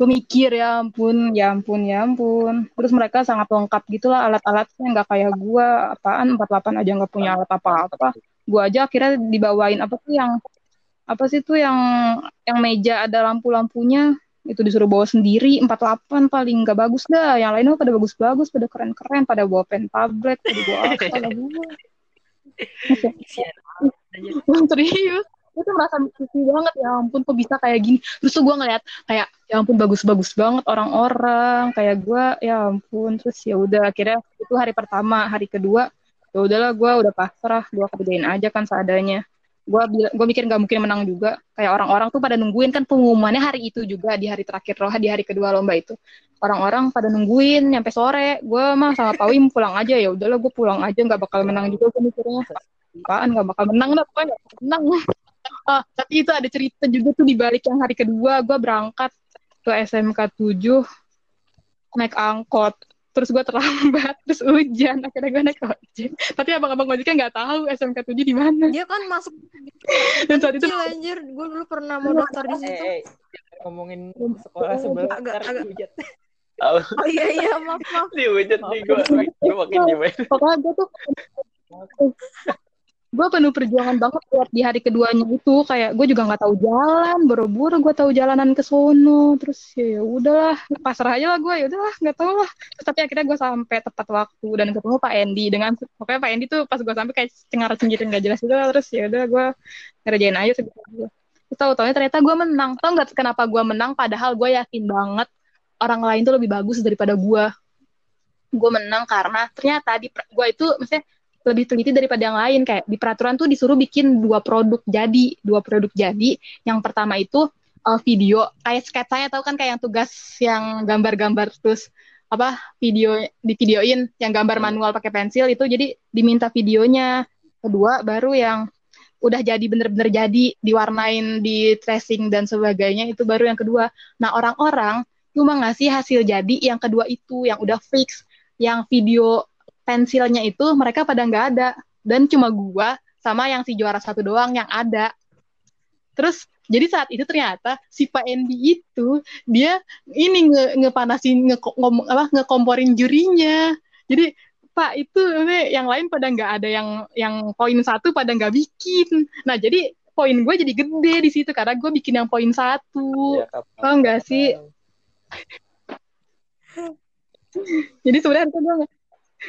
Gue mikir ya ampun, ya ampun, ya ampun. Terus mereka sangat lengkap gitu lah alat-alatnya nggak kayak gue. Apaan 48 aja nggak punya alat apa-apa. Gue aja akhirnya dibawain apa sih yang apa sih tuh yang yang meja ada lampu-lampunya itu disuruh bawa sendiri 48 paling nggak bagus dah yang lainnya pada bagus-bagus pada keren-keren pada bawa pen tablet pada bawa apa lah gue serius? Gue tuh merasa mikir banget ya ampun kok bisa kayak gini? Terus tuh gue ngeliat kayak ya ampun bagus-bagus banget orang-orang kayak gue ya ampun terus ya udah akhirnya itu hari pertama hari kedua ya udahlah gue udah pasrah gue kerjain aja kan seadanya gue gue mikir nggak mungkin menang juga. Kayak orang-orang tuh pada nungguin kan pengumumannya hari itu juga di hari terakhir loh di hari kedua lomba itu. Orang-orang pada nungguin nyampe sore gue mah sama Pak Wim pulang aja ya udahlah gue pulang aja nggak bakal menang juga gue mikirnya. Apaan nggak bakal menang lah pokoknya nggak bakal menang Ah, tapi itu ada cerita juga tuh di balik yang hari kedua gue berangkat ke SMK 7 naik angkot terus gue terlambat terus hujan akhirnya gue naik ojek tapi abang-abang ojeknya nggak tahu SMK 7 di mana Dia kan masuk dan saat itu anjir. Gue dulu pernah mau daftar di situ. Eh, eh, jangan ngomongin sekolah sebelah Agak- agak-. Tahu Oh iya iya maaf maaf. dihujat nih gue, gue makin gimana? pokoknya gue tuh gue penuh perjuangan banget buat di hari keduanya itu. Kayak gue juga nggak tahu jalan buru-buru gue tahu jalanan ke sono. Terus ya udahlah pasrah aja lah gue ya udahlah nggak tahu lah. Terus, tapi akhirnya gue sampai tepat waktu dan ketemu Pak Endi dengan pokoknya Pak Endi tuh pas gue sampai kayak cengar cengir nggak jelas itu terus ya udah gue ngerjain aja sebisa gue tahu tahu ternyata gue menang. Tau nggak kenapa gue menang? Padahal gue yakin banget orang lain tuh lebih bagus daripada gue gue menang karena ternyata di gue itu maksudnya lebih teliti daripada yang lain. Kayak di peraturan tuh disuruh bikin dua produk jadi dua produk jadi. Yang pertama itu uh, video. Kayak sketsanya tahu kan? Kayak yang tugas yang gambar-gambar terus apa video di videoin yang gambar manual pakai pensil itu jadi diminta videonya. Kedua baru yang udah jadi bener-bener jadi diwarnain di tracing dan sebagainya itu baru yang kedua. Nah orang-orang cuma ngasih hasil jadi yang kedua itu yang udah fix yang video pensilnya itu mereka pada nggak ada. Dan cuma gua sama yang si juara satu doang yang ada. Terus jadi saat itu ternyata si Pak Endi itu dia ini nge ngepanasin nge ngom- apa ngekomporin jurinya. Jadi Pak itu yang lain pada nggak ada yang yang poin satu pada nggak bikin. Nah jadi poin gue jadi gede di situ karena gue bikin yang poin satu. Ya, kapan- Tau nggak sih? Jadi sebenarnya gue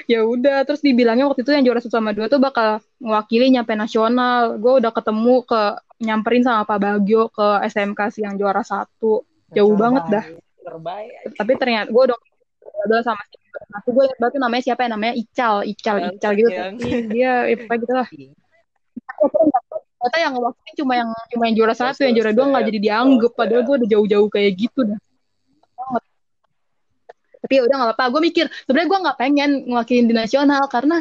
ya udah terus dibilangnya waktu itu yang juara satu sama dua tuh bakal mewakili nyampe nasional. Gue udah ketemu ke nyamperin sama Pak Bagio ke SMK sih yang juara satu. Jauh banget dah. Terbaik. Tapi ternyata gue udah udah sama si satu gue liat banget namanya siapa ya namanya Ical, Ical, Yang- Ical gitu. yang- Ih, Dia ya, pokoknya gitu lah. Ternyata yang ngewakilin cuma yang cuma yang juara satu, yang juara dua nggak jadi dianggap. Padahal gue udah jauh-jauh kayak gitu dah. Tapi ya udah nggak apa-apa. Gue mikir sebenarnya gue nggak pengen ngewakilin di nasional karena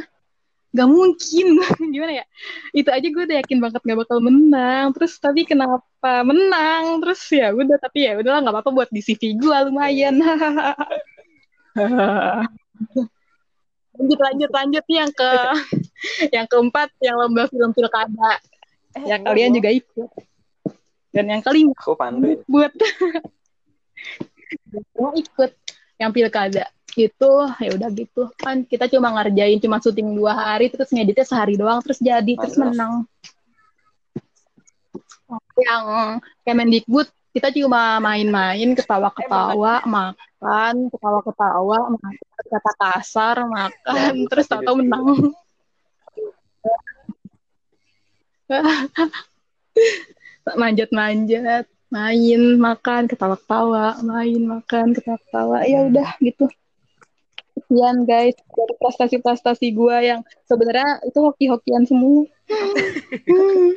nggak mungkin. Gimana ya? Itu aja gue udah yakin banget nggak bakal menang. Terus tapi kenapa menang? Terus ya udah tapi ya udahlah nggak apa-apa buat di CV gue lumayan. Lanjut lanjut lanjut nih yang ke yang keempat yang lomba film pilkada. Ya kalian juga ikut. Dan yang kelima Aku pandai. buat mau ikut yang pilkada itu ya udah gitu kan. Kita cuma ngerjain cuma syuting dua hari terus ngeditnya sehari doang terus jadi terus menang. Yang Kemendikbud kita cuma main-main ketawa-ketawa makan ketawa-ketawa makan kata kasar makan Ya, terus tapi tahu gitu. menang. Manjat-manjat main makan ketawa-ketawa main makan ketawa-ketawa ya udah gitu sekian guys dari prestasi-prestasi gua yang sebenarnya itu hoki-hokian semua hmm.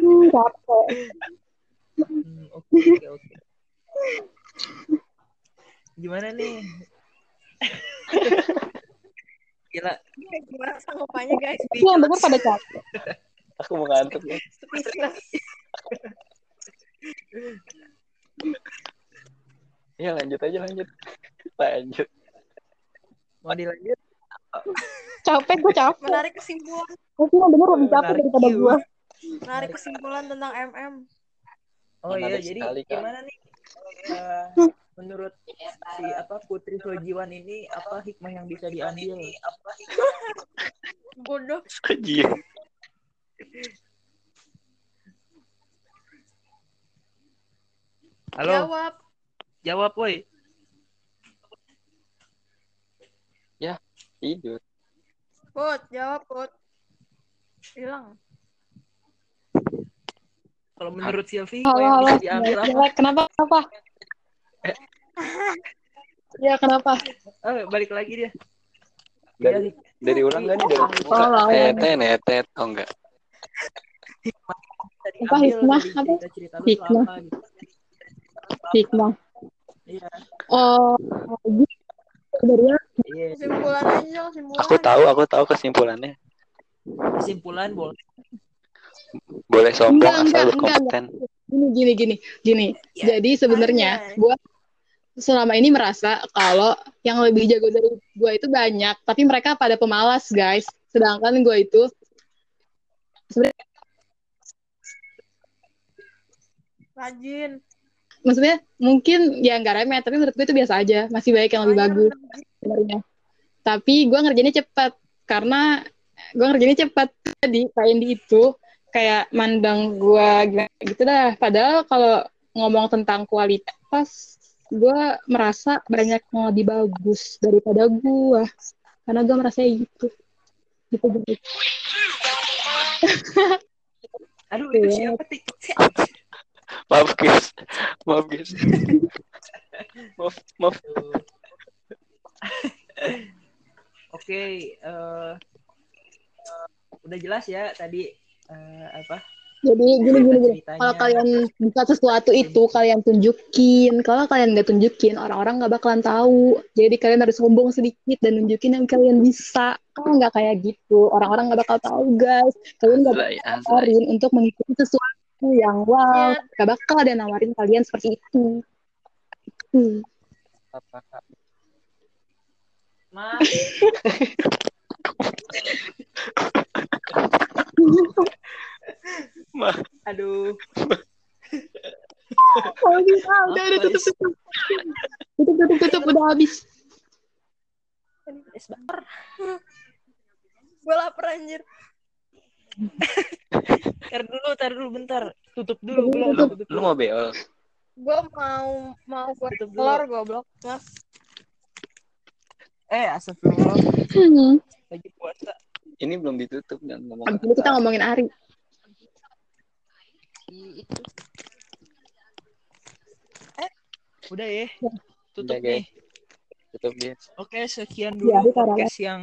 Hmm, capek Hmm, Oke oke oke. Gimana nih? Gila. Gimana sanggupannya guys? Yang denger pada capek Aku mau ngantuk ya. Speechless. Ya lanjut aja lanjut. Lanjut. Mau dilanjut? capek gue capek Menarik kesimpulan, tapi yang denger lebih capek daripada gua menarik kesimpulan tentang MM. Oh iya, jadi sekali, gimana nih? Eh, menurut si apa Putri Sojiwan ini apa hikmah yang bisa diambil? Bodoh. Kejir. Halo, Jawab. jawab woi. Tidur. Put, jawab Put. Hilang. Kalau menurut Silvi, halo halo diambil apa? Jelek. kenapa kenapa ya kenapa Eh, balik lagi dia. Dari dari ulang nggak nih dari. Oh, Netet netet. Oh enggak. Apa hikmah? Apa? Cerita lu Hikmah. apa gitu. hikmah Iya. oh gitu sebenarnya Iya. Kesimpulan aja, kesimpulan. Aku tahu aku tahu kesimpulannya. Kesimpulan boleh. Boleh sombong Enggak, asal enggak, berkompeten. gini gini gini gini jadi sebenarnya gue selama ini merasa kalau yang lebih jago dari gue itu banyak tapi mereka pada pemalas guys sedangkan gue itu sebenarnya Rajin. maksudnya mungkin ya nggak remeh tapi menurut gue itu biasa aja. Masih banyak yang lebih Makanya bagus sebenarnya. Tapi gue ngerjainnya cepat karena gue ngerjainnya cepat. Jadi kayak di itu kayak mandang gue gitu dah. Padahal kalau ngomong tentang kualitas gue merasa banyak yang lebih bagus daripada gue karena gue merasa gitu. Gitu gitu Aduh, itu Iya. siapa TikTok sih? Maaf guys. Maaf guys. maaf maaf. Oke, eh, udah jelas ya tadi eh, apa? Jadi gini gini gini. Kalau kalian bisa sesuatu itu kalian tunjukin. Kalau kalian nggak tunjukin orang-orang nggak bakalan tahu. Jadi kalian harus sombong sedikit dan nunjukin yang kalian bisa. Kalau nggak kayak gitu. Orang-orang nggak bakal tahu guys. Kalian nggak bakal nawarin untuk mengikuti sesuatu yang wow. Nggak bakal ada yang nawarin kalian seperti itu. Hmm. Maaf. Ma- Aduh. Oh, bisa. udah udah tutup tutup tutup tutup tutup udah habis Gue lapar anjir. Tar dulu, tar dulu bentar. Tutup dulu, belum Lu, tutup lu dulu. mau beol? Gue mau mau gue telur goblok. Mas. Eh, astagfirullah, Hmm. lagi puasa. Ini belum ditutup dan ngomong. Abis kita ngomongin Ari. Udah ya. Tutup Udah, guys. nih. Tutup dia. Oke, sekian Ya, dulu taruh podcast yang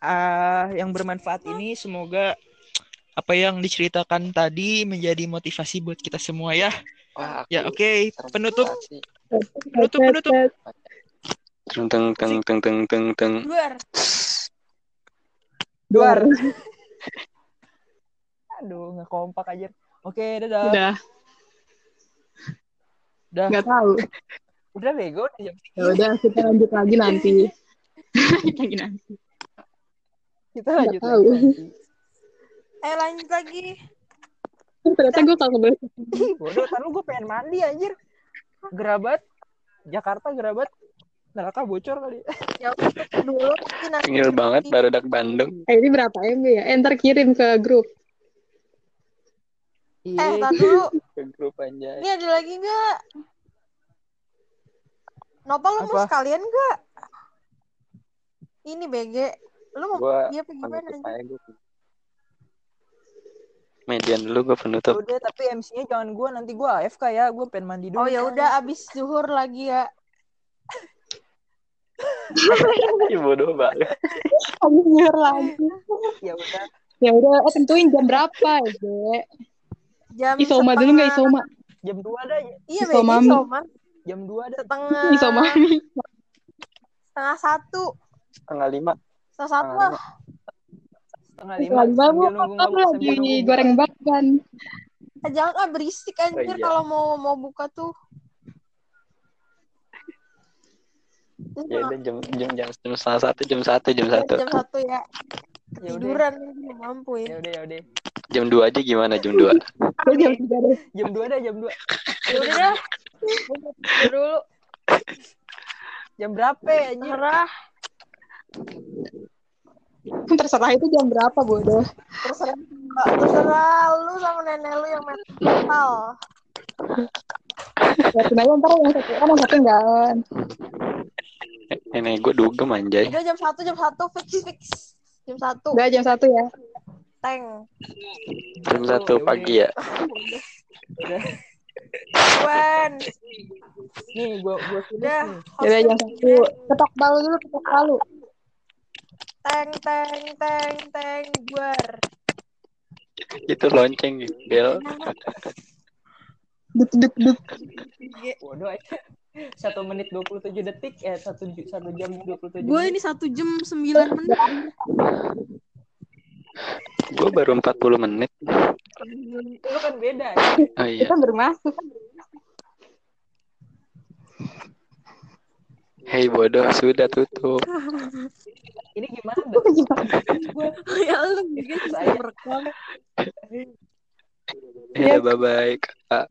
ah yang bermanfaat ini. Semoga apa yang diceritakan tadi menjadi motivasi buat kita semua ya. Wah, aku Ya, oke. Penutup, termotivasi. penutup, penutup. Teng teng teng teng teng teng. Luar. Duar. Aduh, nggak kompak aja. Oke, dadah. Udah, Udah, nggak tahu. udah bego. Ya udah, kita lanjut lagi nanti. lagi nanti. Kita lanjut tahu. lagi nanti. Eh lanjut lagi. Ternyata gue kalau. Bodoh, ntar lu gue pengen mandi anjir. Gerabat. Jakarta gerabat. Neraka bocor kali. Ya dulu. Tengil banget barudak Bandung. Eh, ini berapa MB ya? Eh, ntar kirim ke grup. Eh, Iya. dulu. Ke grup aja. Ini ada lagi nggak? Nopal lu mau sekalian nggak? Ini BG. Lu mau Gua dia apa gimana? gue. Median dulu gue penutup. Udah, tapi MC-nya jangan gue. Nanti gue AFK ya. Gue pengen mandi dulu. Oh ya udah abis zuhur lagi ya. Ih, bodoh banget. Kamu nyuruh lagi. Ya udah. Ya udah, eh, tentuin jam berapa ya, Be? Jam Isoma dulu nggak setengah- Isoma? Jam 2 dah. Iya BG Isomami. Isoma. Jam 2 dah. Setengah Isomami. setengah satu. Setengah lima. Setengah satu Setengah lah. Setengah lima. Nunggu apa sambil lagi goreng bakwan. Eh, jangan ah berisik anjir Oh, iya. kalau mau mau buka tuh. Ya udah jam jam jam jam setengah satu jam satu jam satu. jam satu ya. Ya. Tiduran mampu Ya ya. udah, ya udah. Jam dua aja gimana jam dua? Jam tiga deh. Jam 2 dah, jam 2. Ya udah dah. Dulu. Jam berapa ya, anjir? Terserah. Terserah itu jam berapa, bodoh. Terserah. Terserah lu sama nenek lu yang mental. Ya, sebenarnya ntar yang satu kan, yang satu enggak kan. Nenek gue dugem anjay. Udah jam satu jam satu fix fix. Jam satu. Udah jam satu ya. Teng. Jam satu pagi ya. Wen. Nih, gua gua tulis Udah. nih. Ya udah jam satu. Ketok palu dulu, ketok palu. Teng teng teng teng buar. Itu lonceng gitu. Bel. Duk duk duk. Bodoh aja. Satu menit 27 detik eh satu satu jam 27 Gue menit. ini satu jam sembilan menit. Gue baru 40 menit. Lu kan beda. Oh iya. Kita bermasuk. Hei bodoh sudah tutup. Ini gimana? Ya lu bikin Saya. merekam. Ya bye bye. Kakak.